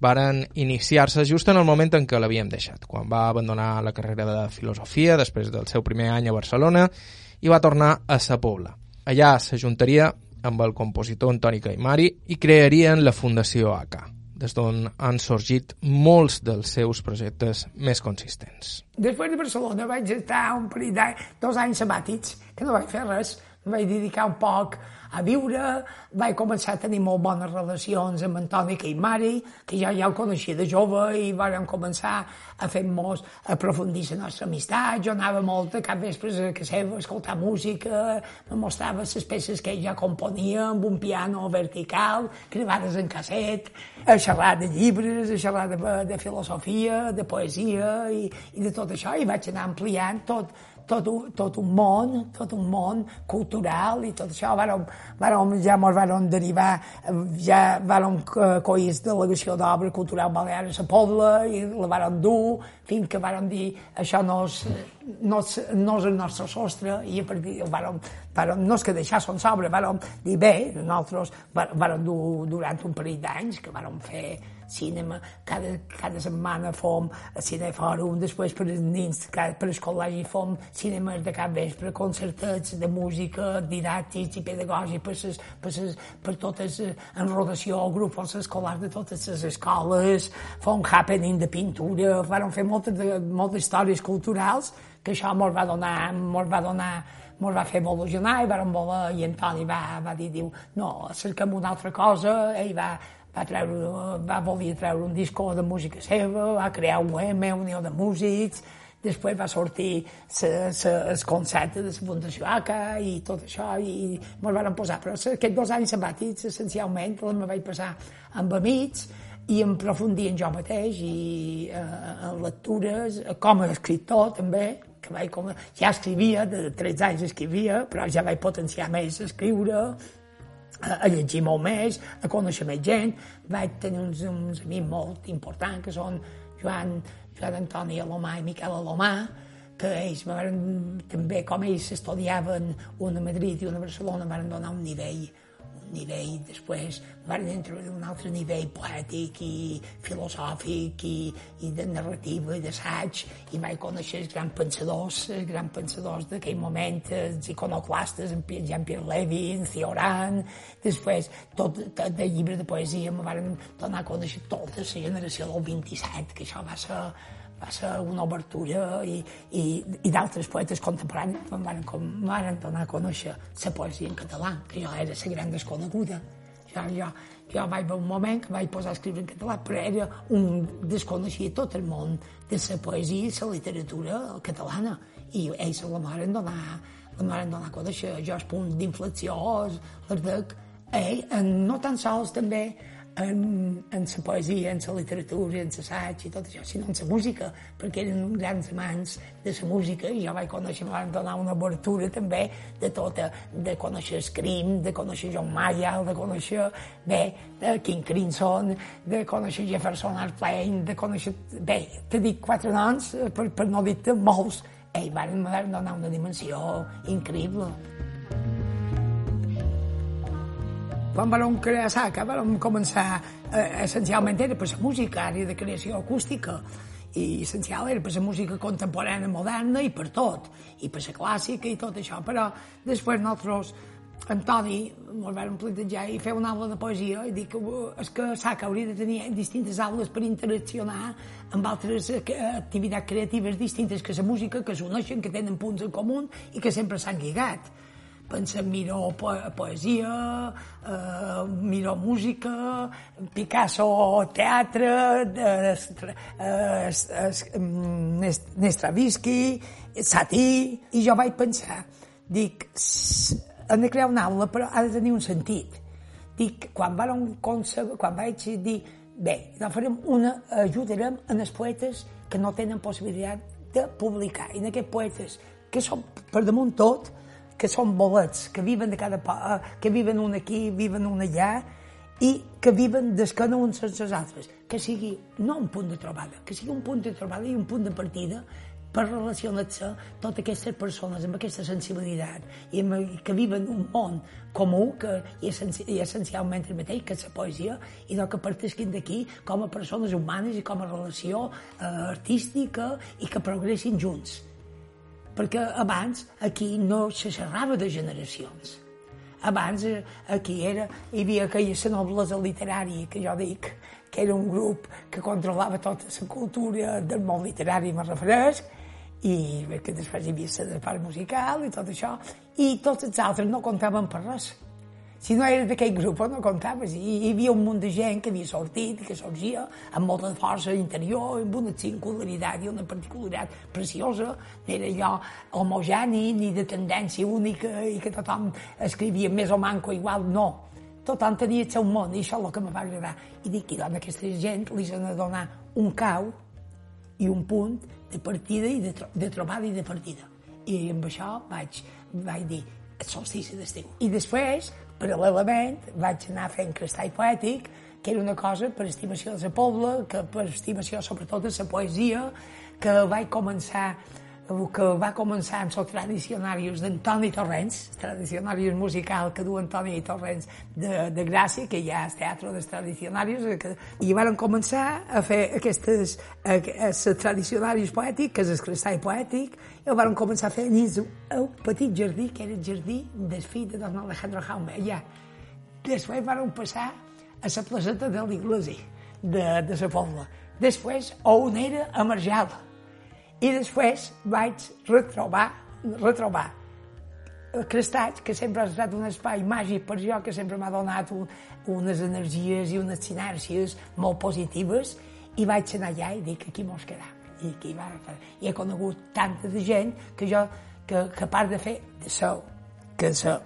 varen iniciar-se just en el moment en què l'havíem deixat, quan va abandonar la carrera de filosofia després del seu primer any a Barcelona i va tornar a Sa Pobla. Allà s'ajuntaria amb el compositor Antoni Caimari i crearien la Fundació ACA, des d'on han sorgit molts dels seus projectes més consistents. Després de Barcelona vaig estar un parell d'anys, dos anys sabàtics, que no vaig fer res, vaig dedicar un poc a viure, vaig començar a tenir molt bones relacions amb Antoni Caimari, que ja ja el coneixia de jove i vàrem començar a fer molts, a aprofundir la nostra amistat, jo anava molt a cap vespre a casa seva a escoltar música, me mostrava les peces que ell ja componia amb un piano vertical, gravades en casset, a xerrar de llibres, a xerrar de, de filosofia, de poesia i, i de tot això, i vaig anar ampliant tot, tot un, tot un món, tot un món cultural i tot això. Vàrem, vàrem, ja ens vàrem derivar, ja vàrem coir delegació d'obra cultural balear a la Pobla i la vàrem dur fins que vàrem dir això no és, no és, no és el nostre sostre i a partir vàrem, vàrem, no és que deixar son sobre, vàrem dir bé, nosaltres vàrem dur durant un parell d'anys que vàrem fer cinema, cada, cada setmana fom a cinefòrum, després per nins, per el col·legi fom cinemes de cap vespre, concertats de música, didàctics i pedagògics per, ses, per, ses, per totes, eh, en rotació, grups escolars de totes les escoles, fom happening de pintura, vam fer moltes, moltes històries culturals que això ens va donar, ens va donar ens va fer evolucionar i vam voler, i Antoni va, va dir, diu, no, cerquem una altra cosa, ell va, va, treure, va voler treure un disco de música seva, va crear un UM, Unió de Músics, després va sortir el concepte de la Fundació ACA i tot això, i ens van posar. Però aquests dos anys sabàtics, essencialment, me vaig passar amb amics i em profundir en jo mateix i eh, en lectures, com a escriptor també, que vaig com, ja escrivia, de 13 anys escrivia, però ja vaig potenciar més escriure, a llegir molt més, a conèixer més gent. Vaig tenir uns, uns amics molt importants, que són Joan, Joan Antoni Alomà i Miquel Alomà, que ells van, també, com ells estudiaven una a Madrid i una a Barcelona, van donar un nivell nivell, després van entrar en un altre nivell poètic i filosòfic i, i de narrativa i d'assaig i vaig conèixer els grans pensadors, els grans pensadors d'aquell moment, els iconoclastes, en Jean-Pierre Levy, en Cioran, després tot, tot de llibre de poesia me van donar a conèixer tota la generació del 27, que això va ser va ser una obertura i, i, i d'altres poetes contemporanis em van, com, van donar a conèixer la poesia en català, que jo era la gran desconeguda. Jo, jo, jo vaig veure un moment que vaig posar a escriure en català, però era un desconeixia tot el món de la poesia i la literatura catalana. I ells la van donar, la van donar a conèixer. Jo els punts d'inflexió, les de... Ell, no tan sols també en, en la poesia, en la literatura, en l'assaig i tot això, sinó en la música, perquè eren grans amants de la música i jo vaig conèixer, em van donar una obertura també de tota, de conèixer Scream, de conèixer John Mayall, de conèixer, bé, de King Crimson, de conèixer Jefferson Airplane, de conèixer, bé, t'he dit quatre noms, eh, per, per no dir-te molts, ells van donar una dimensió increïble. Quan vam crear SACA vam començar, eh, essencialment era per la música, àrea de creació acústica, i essencial era per la música contemporània moderna i per tot, i per la clàssica i tot això, però després nosaltres Antoni ens vam plantejar i fer una aula de poesia i dir que és que SACA hauria de tenir distintes aules per interaccionar amb altres eh, activitats creatives distintes que la música, que s'uneixen, que tenen punts en comú i que sempre s'han lligat pensem miro po poesia, eh, miro música, Picasso teatre, eh, eh, Nestravisky, Satí, i jo vaig pensar, dic, hem de crear una aula, però ha de tenir un sentit. Dic, quan, van quan vaig dir, bé, la farem una, ajudarem en els poetes que no tenen possibilitat de publicar. I en aquests poetes, que són per damunt tot, que són bolets, que viven de cada pa, que viven un aquí, viven un allà, i que viven d'esquena uns sense els altres. Que sigui no un punt de trobada, que sigui un punt de trobada i un punt de partida per relacionar-se totes aquestes persones amb aquesta sensibilitat i amb, que viven un món comú que i, essenci, i essencialment el mateix que és la poesia i no que partesquin d'aquí com a persones humanes i com a relació eh, artística i que progressin junts perquè abans aquí no se xerrava de generacions. Abans eh, aquí era, hi havia aquella noblesa literària que jo dic, que era un grup que controlava tota la cultura del món literari, me refereix, i que després hi havia la part musical i tot això, i tots els altres no comptaven per res. Si no eres d'aquell grup no comptaves. I hi havia un munt de gent que havia sortit i que sorgia amb molta força interior, amb una singularitat i una particularitat preciosa. No era allò homogeni ni de tendència única i que tothom escrivia més o manco igual, no. Tothom tenia el seu món i això és el que em va agradar. I dic, i doncs aquesta gent li s'ha de donar un cau i un punt de partida i de, tro de trobada i de partida. I amb això vaig, vaig dir, el solstici d'estiu. I després, paral·lelament, vaig anar fent crestall poètic, que era una cosa per estimació de la poble, que per estimació sobretot de la poesia, que vaig començar el que va començar amb els tradicionaris d'Antoni Torrents, tradicionaris musical que du Antoni Torrents de, de Gràcia, que ja és teatre dels tradicionaris, que, i van començar a fer aquestes els tradicionaris poètics, que és el cristall poètic, i van començar a fer dins el petit jardí, que era el jardí del fill de Don Alejandro Jaume, allà. Després van passar a la placeta de l'església de, de la Pobla. Després, on era a Marjal, i després vaig retrobar, retrobar el Crestats, que sempre ha estat un espai màgic per jo, que sempre m'ha donat un, unes energies i unes sinèrcies molt positives, i vaig anar allà i dic, aquí mos quedam. I, aquí va, I he conegut tanta de gent que jo, que, que part de fer de so, que so,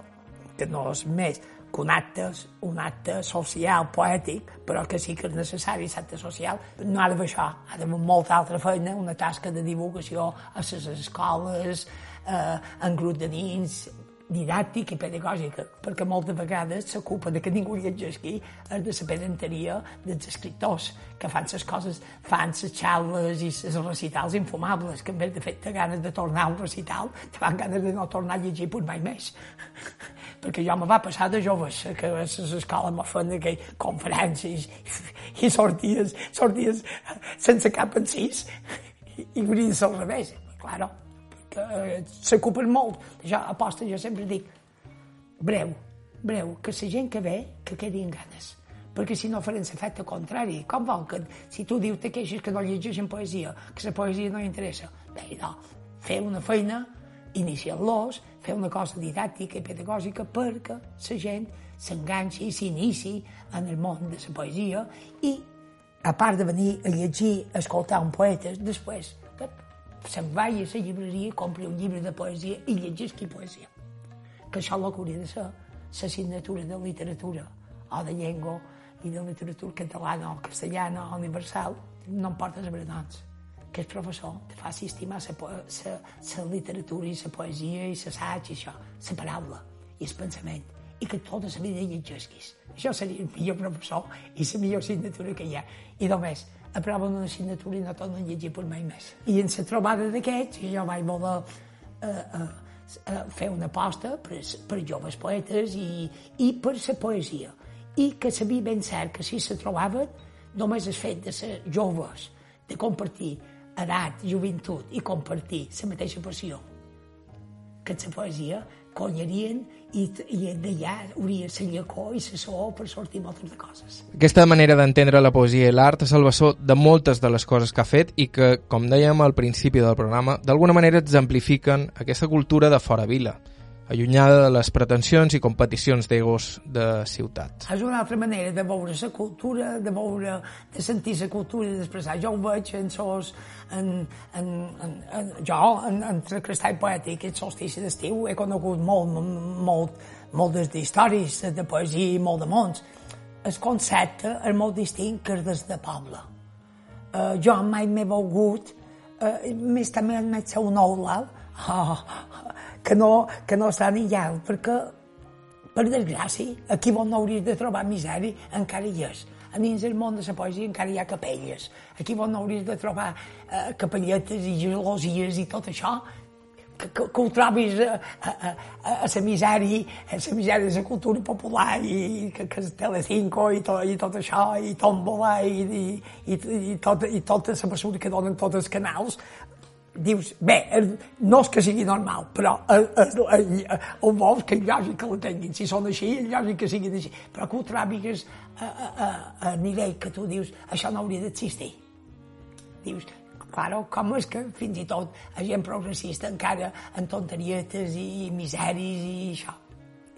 que no és més, que un acte, un acte social, poètic, però que sí que és necessari, l'acte social, no ha d'haver això, ha d'haver molta altra feina, una tasca de divulgació a les escoles, eh, en grup de nins, didàctica i pedagògica, perquè moltes vegades s'ocupa de que ningú llegeixi és de la pedanteria dels escriptors, que fan les coses, fan les xales i els recitals infumables, que en vez de fer-te ganes de tornar a un recital, te fan ganes de no tornar a llegir mai més. Perquè jo me va passar de joves, que a l'escola me feien aquelles conferències i sorties, sorties sense cap encís i, i ser al revés, claro, perquè eh, s'ocupen molt. Jo aposta, jo sempre dic, breu, breu, que la gent que ve, que quedi en ganes perquè si no faran l'efecte contrari. Com vol que, si tu dius te queixes que no llegeixen poesia, que la poesia no interessa, bé, no, fer una feina iniciar-los, fer una cosa didàctica i pedagògica perquè la gent s'enganxi i s'inici en el món de la poesia i, a part de venir a llegir, a escoltar un poeta, després se'n vagi a la llibreria, compri un llibre de poesia i llegeixi poesia. Que això és el que hauria de ser l'assignatura de literatura o de llengua i de literatura catalana o castellana o universal, no em portes a bredons que el professor te faci estimar la literatura i la poesia i l'assaig i això, la paraula i el pensament, i que tota la vida llegeixis. Això seria el millor professor i la millor assignatura que hi ha. I només aproven una assignatura i no tornen a llegir per mai més. I en la trobada d'aquests, jo vaig voler eh, eh, eh, fer una aposta per, per joves poetes i, i per la poesia. I que sabia ben cert que si se trobaven, només el fet de ser joves, de compartir edat, joventut i compartir la mateixa passió que la poesia, conyarien i, i d'allà hauria la llecor i la so per sortir moltes de coses. Aquesta manera d'entendre la poesia i l'art és el bessó de moltes de les coses que ha fet i que, com dèiem al principi del programa, d'alguna manera exemplifiquen aquesta cultura de fora vila allunyada de les pretensions i competicions d'egos de ciutat. És una altra manera de veure la cultura, de veure, de sentir la cultura i d'expressar. Jo ho veig en sos, en, en, en, en jo, en, en el cristall poètic, el solstici d'estiu, he conegut molt, molt, moltes d'històries de poesia i molt de mons. El concepte és molt distint que és des de poble. Uh, jo mai m'he volgut, uh, més també en el seu nou oh, que no, que no està ni allà, perquè, per desgràcia, aquí on no hauries de trobar misèria, encara hi és. A dins del món de la poesia encara hi ha capelles. Aquí on no hauries de trobar eh, capelletes i gelosies i tot això, que, que, que ho trobis a, a, a, a la misèria, a la misèria de la cultura popular i que, que és Telecinco i, to, i tot això, i Tombola i, i, i, i, tot, i tota la mesura que donen tots els canals, dius, bé, no és que sigui normal, però el, el, el vols que és lògic que la tinguin. Si són així, lògic que siguin així. Però que ho tràbigues a, a, a, a nivell que tu dius, això no hauria d'existir. Dius, claro, com és que fins i tot la gent progressista encara en tonterietes i miseris i això.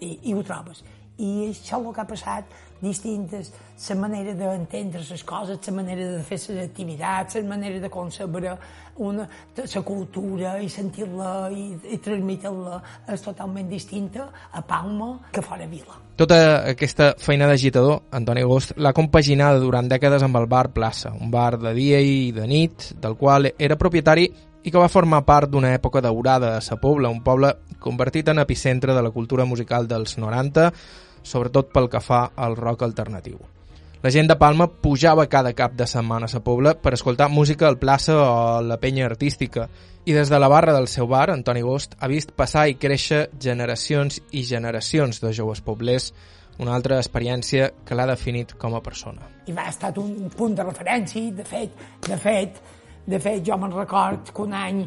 I, i ho trobes. I això és el que ha passat distintes, la manera d'entendre les coses, la manera de fer les activitats, la manera de concebre una, la cultura i sentir-la i, i transmetre-la és totalment distinta a Palma que fora Vila. Tota aquesta feina d'agitador, Antoni Agost, l'ha compaginada durant dècades amb el bar Plaça, un bar de dia i de nit, del qual era propietari i que va formar part d'una època daurada a Sa Pobla, un poble convertit en epicentre de la cultura musical dels 90, sobretot pel que fa al rock alternatiu. La gent de Palma pujava cada cap de setmana a sa Pobla per escoltar música al plaça o la penya artística i des de la barra del seu bar, Antoni Gost ha vist passar i créixer generacions i generacions de joves poblers, una altra experiència que l'ha definit com a persona. I va estar un punt de referència, de fet, de fet, de fet jo me'n record que un any,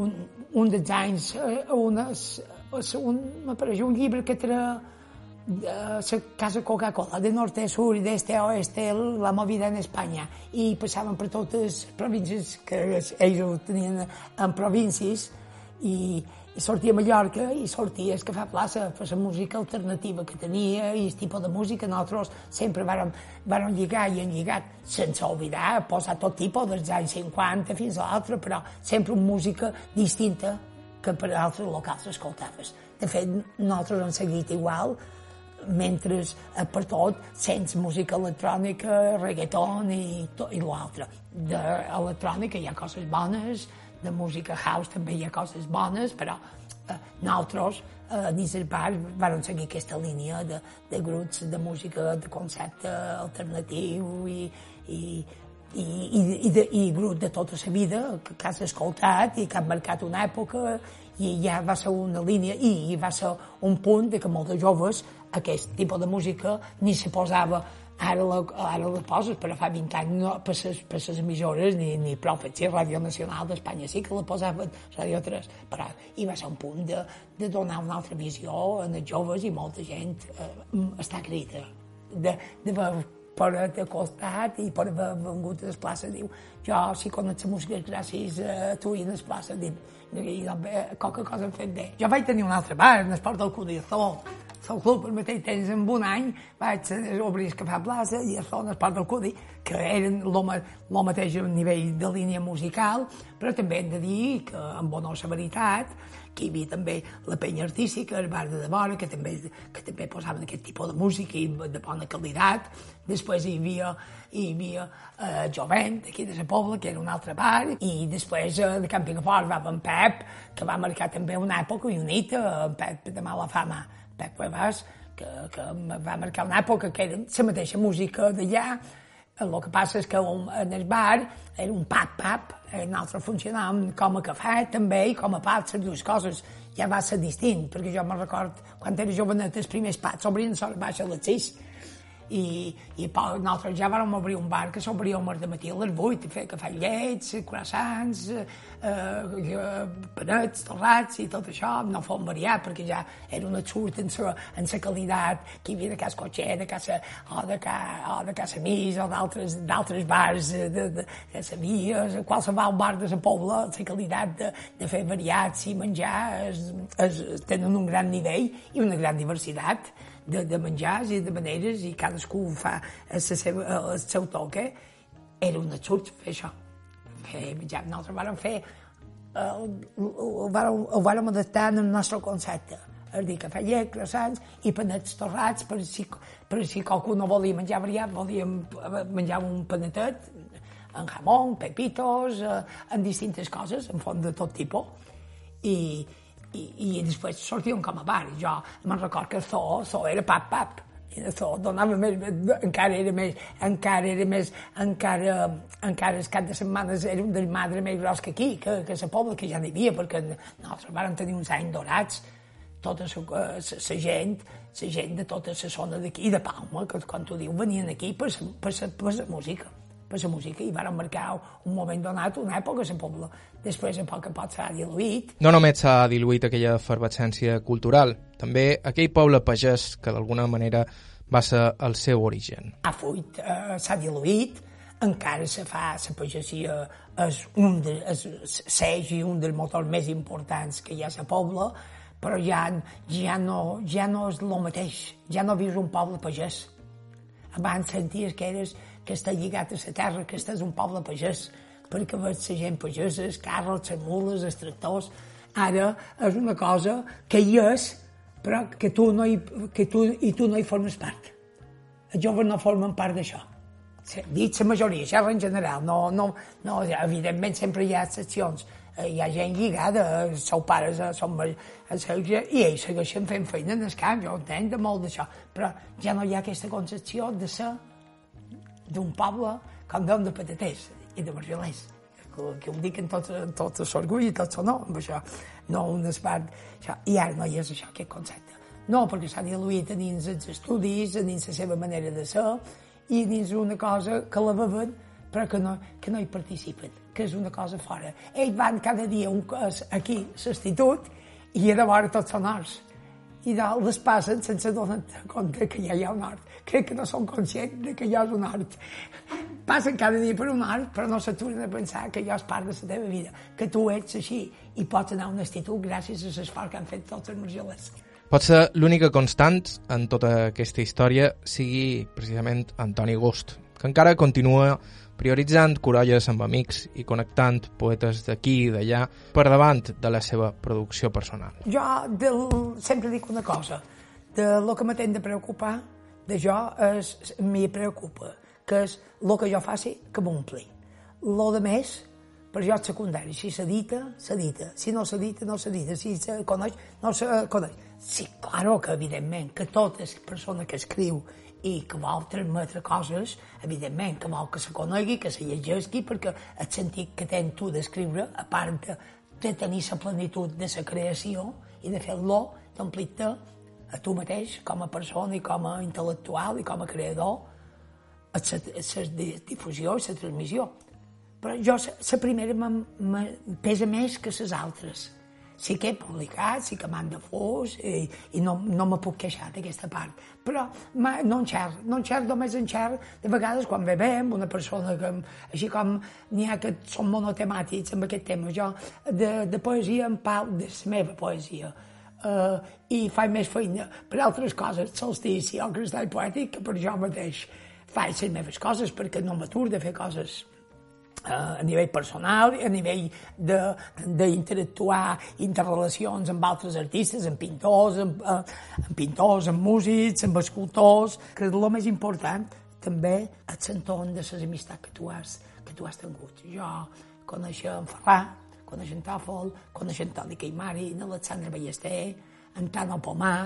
un, un dels anys, eh, unes, un, m'apareix un llibre que era la casa Coca-Cola de norte a sur i d'este a oeste la movida en Espanya i passaven per totes les províncies que ells ho tenien en províncies i, sortia a Mallorca i sortia el Cafè Plaça per la música alternativa que tenia i el tipus de música nosaltres sempre vàrem, vàrem lligar i hem lligat sense oblidar, posar tot tipus dels anys 50 fins a l'altre però sempre una música distinta que per altres locals escoltaves. De fet, nosaltres hem seguit igual mentre eh, per tot sents música electrònica, reggaeton i, tot, i l'altre. D'electrònica hi ha coses bones, de música house també hi ha coses bones, però eh, nosaltres eh, el bar vam seguir aquesta línia de, de grups de música de concepte alternatiu i, i, i, i, i, de, i grup de tota la vida que, que has escoltat i que han marcat una època i ja va ser una línia i, va ser un punt de que molts de joves aquest tipus de música ni se posava. Ara la, ara la poses, però fa 20 anys no, per les, les emissores ni, ni prou fet Ràdio Nacional d'Espanya sí que la posaven Ràdio 3, però hi va ser un punt de, de donar una altra visió a els joves i molta gent eh, està crida de, de per de costat i per haver vengut a les places, diu, jo si conec la música gràcies a tu i a les places, dic, i, qualque cosa hem fet bé. Jo vaig tenir un altre bar, en Esport del Codizó, el club al mateix temps, en un any, vaig obrir el Cafè Plaça i es fa part del Cudi, que eren el mateix nivell de línia musical, però també hem de dir que, amb bona severitat, que hi havia també la penya artística, el bar de Devora, que també, que també posaven aquest tipus de música i de bona qualitat. Després hi havia, hi havia eh, Jovent, d'aquí de la Pobla, que era un altre bar, i després eh, de Camping Fort va en Pep, que va marcar també una època i una nit, eh, Pep de mala fama Pep Cuevas, que, que va marcar una època que era la mateixa música d'allà, el que passa és que un, en el bar era un pap-pap, nosaltres funcionàvem com a cafè també i com a pap, les dues coses ja va ser distint, perquè jo me'n record quan era jovenet els primers pats s'obrien a baixa a les 6 i, i nosaltres ja vam obrir un bar que s'obria al matí a les 8 i fer cafè llets, croissants, eh, eh, panets, torrats i tot això, no fos variat perquè ja era un xut en sa, en sa qualitat que hi havia de casa Cotxer, de casa, o de, ca, o de casa Mis o d'altres bars de, de, de, de Sabies, qualsevol bar de la Pobla, la qualitat de, de fer variats i menjar es, es, tenen un gran nivell i una gran diversitat de, de menjars i de maneres i cadascú ho fa la seva, el seu toque, era un absurd fer això. Fer menjar. Nosaltres vàrem fer, el, el, vàrem, el adaptar en el nostre concepte. És dir, cafè llet, croissants i panets torrats, per si, per si qualcú no volia menjar variat, volia menjar un panetet amb jamón, pepitos, eh, en distintes coses, en font de tot tipus. I, i, i després sortíem com a bar. Jo me'n record que so, so era pap, pap. I so donava més, encara era més, encara era més, encara, encara el cap de setmanes era un del madre més gros que aquí, que, que la pobla, que ja n'hi havia, perquè nosaltres vam tenir uns anys dorats, tota la eh, gent, la gent de tota la zona d'aquí, de Palma, que quan tu dius, venien aquí per la música per la música i van marcar un moment donat, una època la pobla. Després, a poc a poc s'ha diluït. No només s'ha diluït aquella efervescència cultural, també aquell poble pagès que d'alguna manera va ser el seu origen. Ha fuit, eh, s'ha diluït, encara se fa, la pagesia és un de, és, seix un dels motors més importants que hi ha a la pobla, però ja, ja, no, ja no és el mateix, ja no vius un poble pagès. Abans senties que eres que està lligat a la terra, que estàs un poble pagès, perquè veig la gent pagesa, els carros, les mules, els tractors... Ara és una cosa que hi és, però que tu, no hi, que tu, i tu no hi formes part. Els joves no formen part d'això. Dit la majoria, això en general, no, no, no, evidentment sempre hi ha excepcions, eh, hi ha gent lligada, els seus pares eh, són i ells segueixen fent feina en el camp, jo entenc de molt d'això, però ja no hi ha aquesta concepció de ser d'un poble com d'on de pataters i de bargelers que, que ho dic en tot, en tot l'orgull i tot no, amb això, no un espart, això, i ara no hi és això, aquest concepte. No, perquè s'ha diluït a dins els estudis, a dins la seva manera de ser, i dins una cosa que la beven però que no, que no hi participen, que és una cosa fora. Ells van cada dia un, aquí, l'institut, i a vora tots són horts. I de, les passen sense donar compte que ja hi ha un hort. Crec que no són conscients de que hi ha un hort passen cada dia per un hort, però no s'aturen a pensar que allò és part de la teva vida, que tu ets així i pots anar a un institut gràcies a l'esforç que han fet tots els margelers. Pot ser l'única constant en tota aquesta història sigui precisament Antoni Gust, que encara continua prioritzant corolles amb amics i connectant poetes d'aquí i d'allà per davant de la seva producció personal. Jo del, sempre dic una cosa, de lo que m'atent de preocupar, de jo és, m'hi preocupa que és el que jo faci que m'ompli. Lo de més, per jo és secundari. Si s'edita, s'edita. Si no s'edita, no s'edita. Si se coneix, no se coneix. Sí, claro que, evidentment, que tota persona que escriu i que vol transmetre coses, evidentment, que vol que se conegui, que se llegeixi, perquè el sentit que tens tu d'escriure, a part de, de tenir la plenitud de la creació i de fer-lo, d'omplir-te a tu mateix com a persona i com a intel·lectual i com a creador, la difusió i la transmissió. Però jo, la primera me pesa més que les altres. Sí que he publicat, sí que m'han de fos i, i no, no me puc queixar d'aquesta part. Però no enxer, no enxer, només enxer de vegades quan bevem, una persona que, així com n'hi ha que són monotemàtics amb aquest tema, jo de, de poesia en pau, de la meva poesia, uh, i faig més feina per altres coses, solstici o cristall poètic, que per jo mateix faig les meves coses perquè no m'atur de fer coses eh, a nivell personal, a nivell d'interactuar interrelacions amb altres artistes, amb pintors, amb, eh, amb pintors, amb músics, amb escultors, que és el més important també el l'entorn de les amistats que tu has, que tu has tingut. Jo coneixia en Ferrà, coneixia en Tòfol, coneixia en Toni Caimari, en Alexandre Ballester, en Tano Pomà,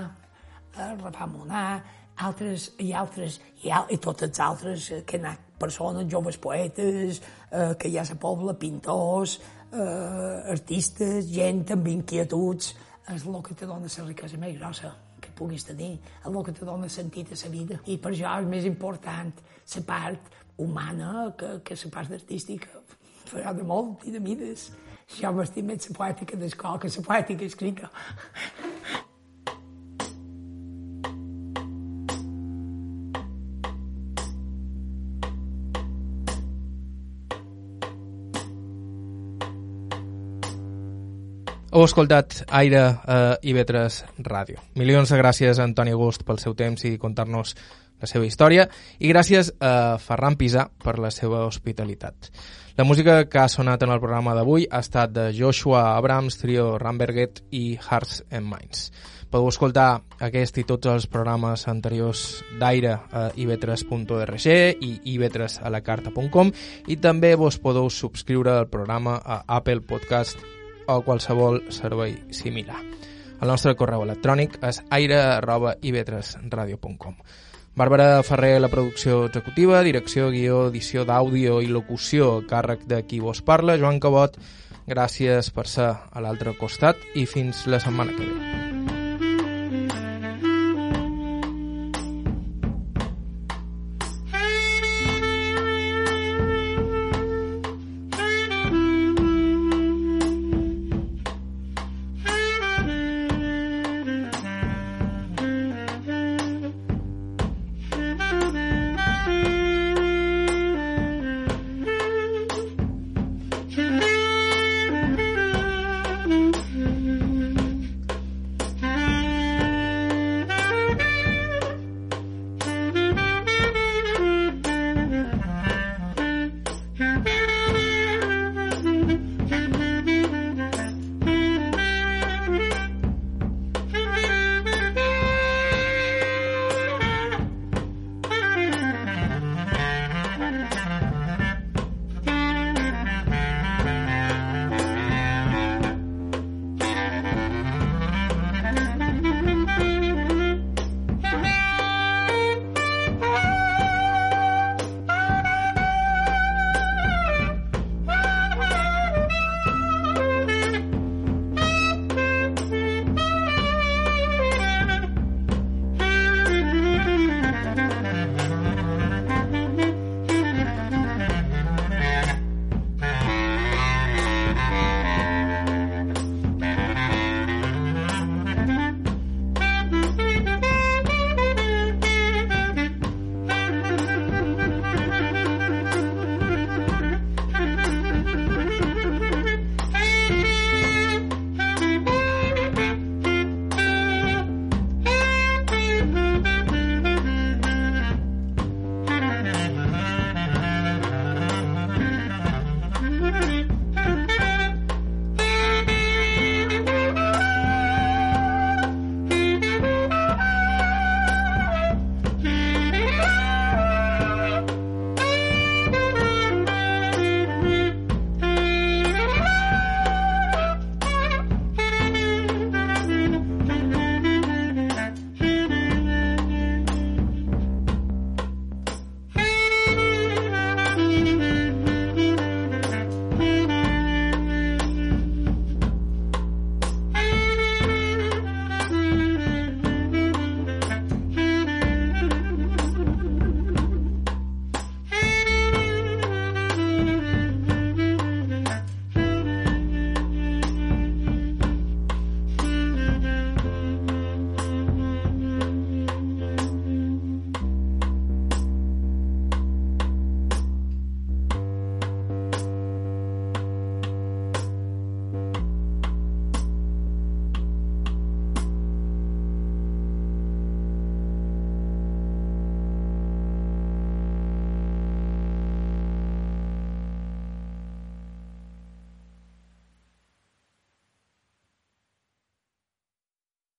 el Rafa Monà, altres i altres, i, al, i tots els altres eh, que han anat persones, joves poetes, eh, que hi ha a la pobla, pintors, eh, artistes, gent amb inquietuds, és el que te dona la riquesa més grossa que puguis tenir, és el que te dona sentit a la vida. I per això és més important la part humana que, que la part artística. Farà de molt i de mides. Jo m'estim més la poètica d'escola que la poètica escrita. Heu escoltat Aire a IB3 Ràdio. Milions de gràcies a Antoni Gust pel seu temps i contar-nos la seva història i gràcies a Ferran Pisà per la seva hospitalitat. La música que ha sonat en el programa d'avui ha estat de Joshua Abrams, Trio Ramberget i Hearts and Minds. Podeu escoltar aquest i tots els programes anteriors d'Aire a ib3.org i ib3alacarta.com i també vos podeu subscriure al programa a Apple Podcast o qualsevol servei similar. El nostre correu electrònic és aire.ib3radio.com. Bàrbara Ferrer, la producció executiva, direcció, guió, edició d'àudio i locució càrrec de qui vos parla, Joan Cabot, gràcies per ser a l'altre costat i fins la setmana que ve.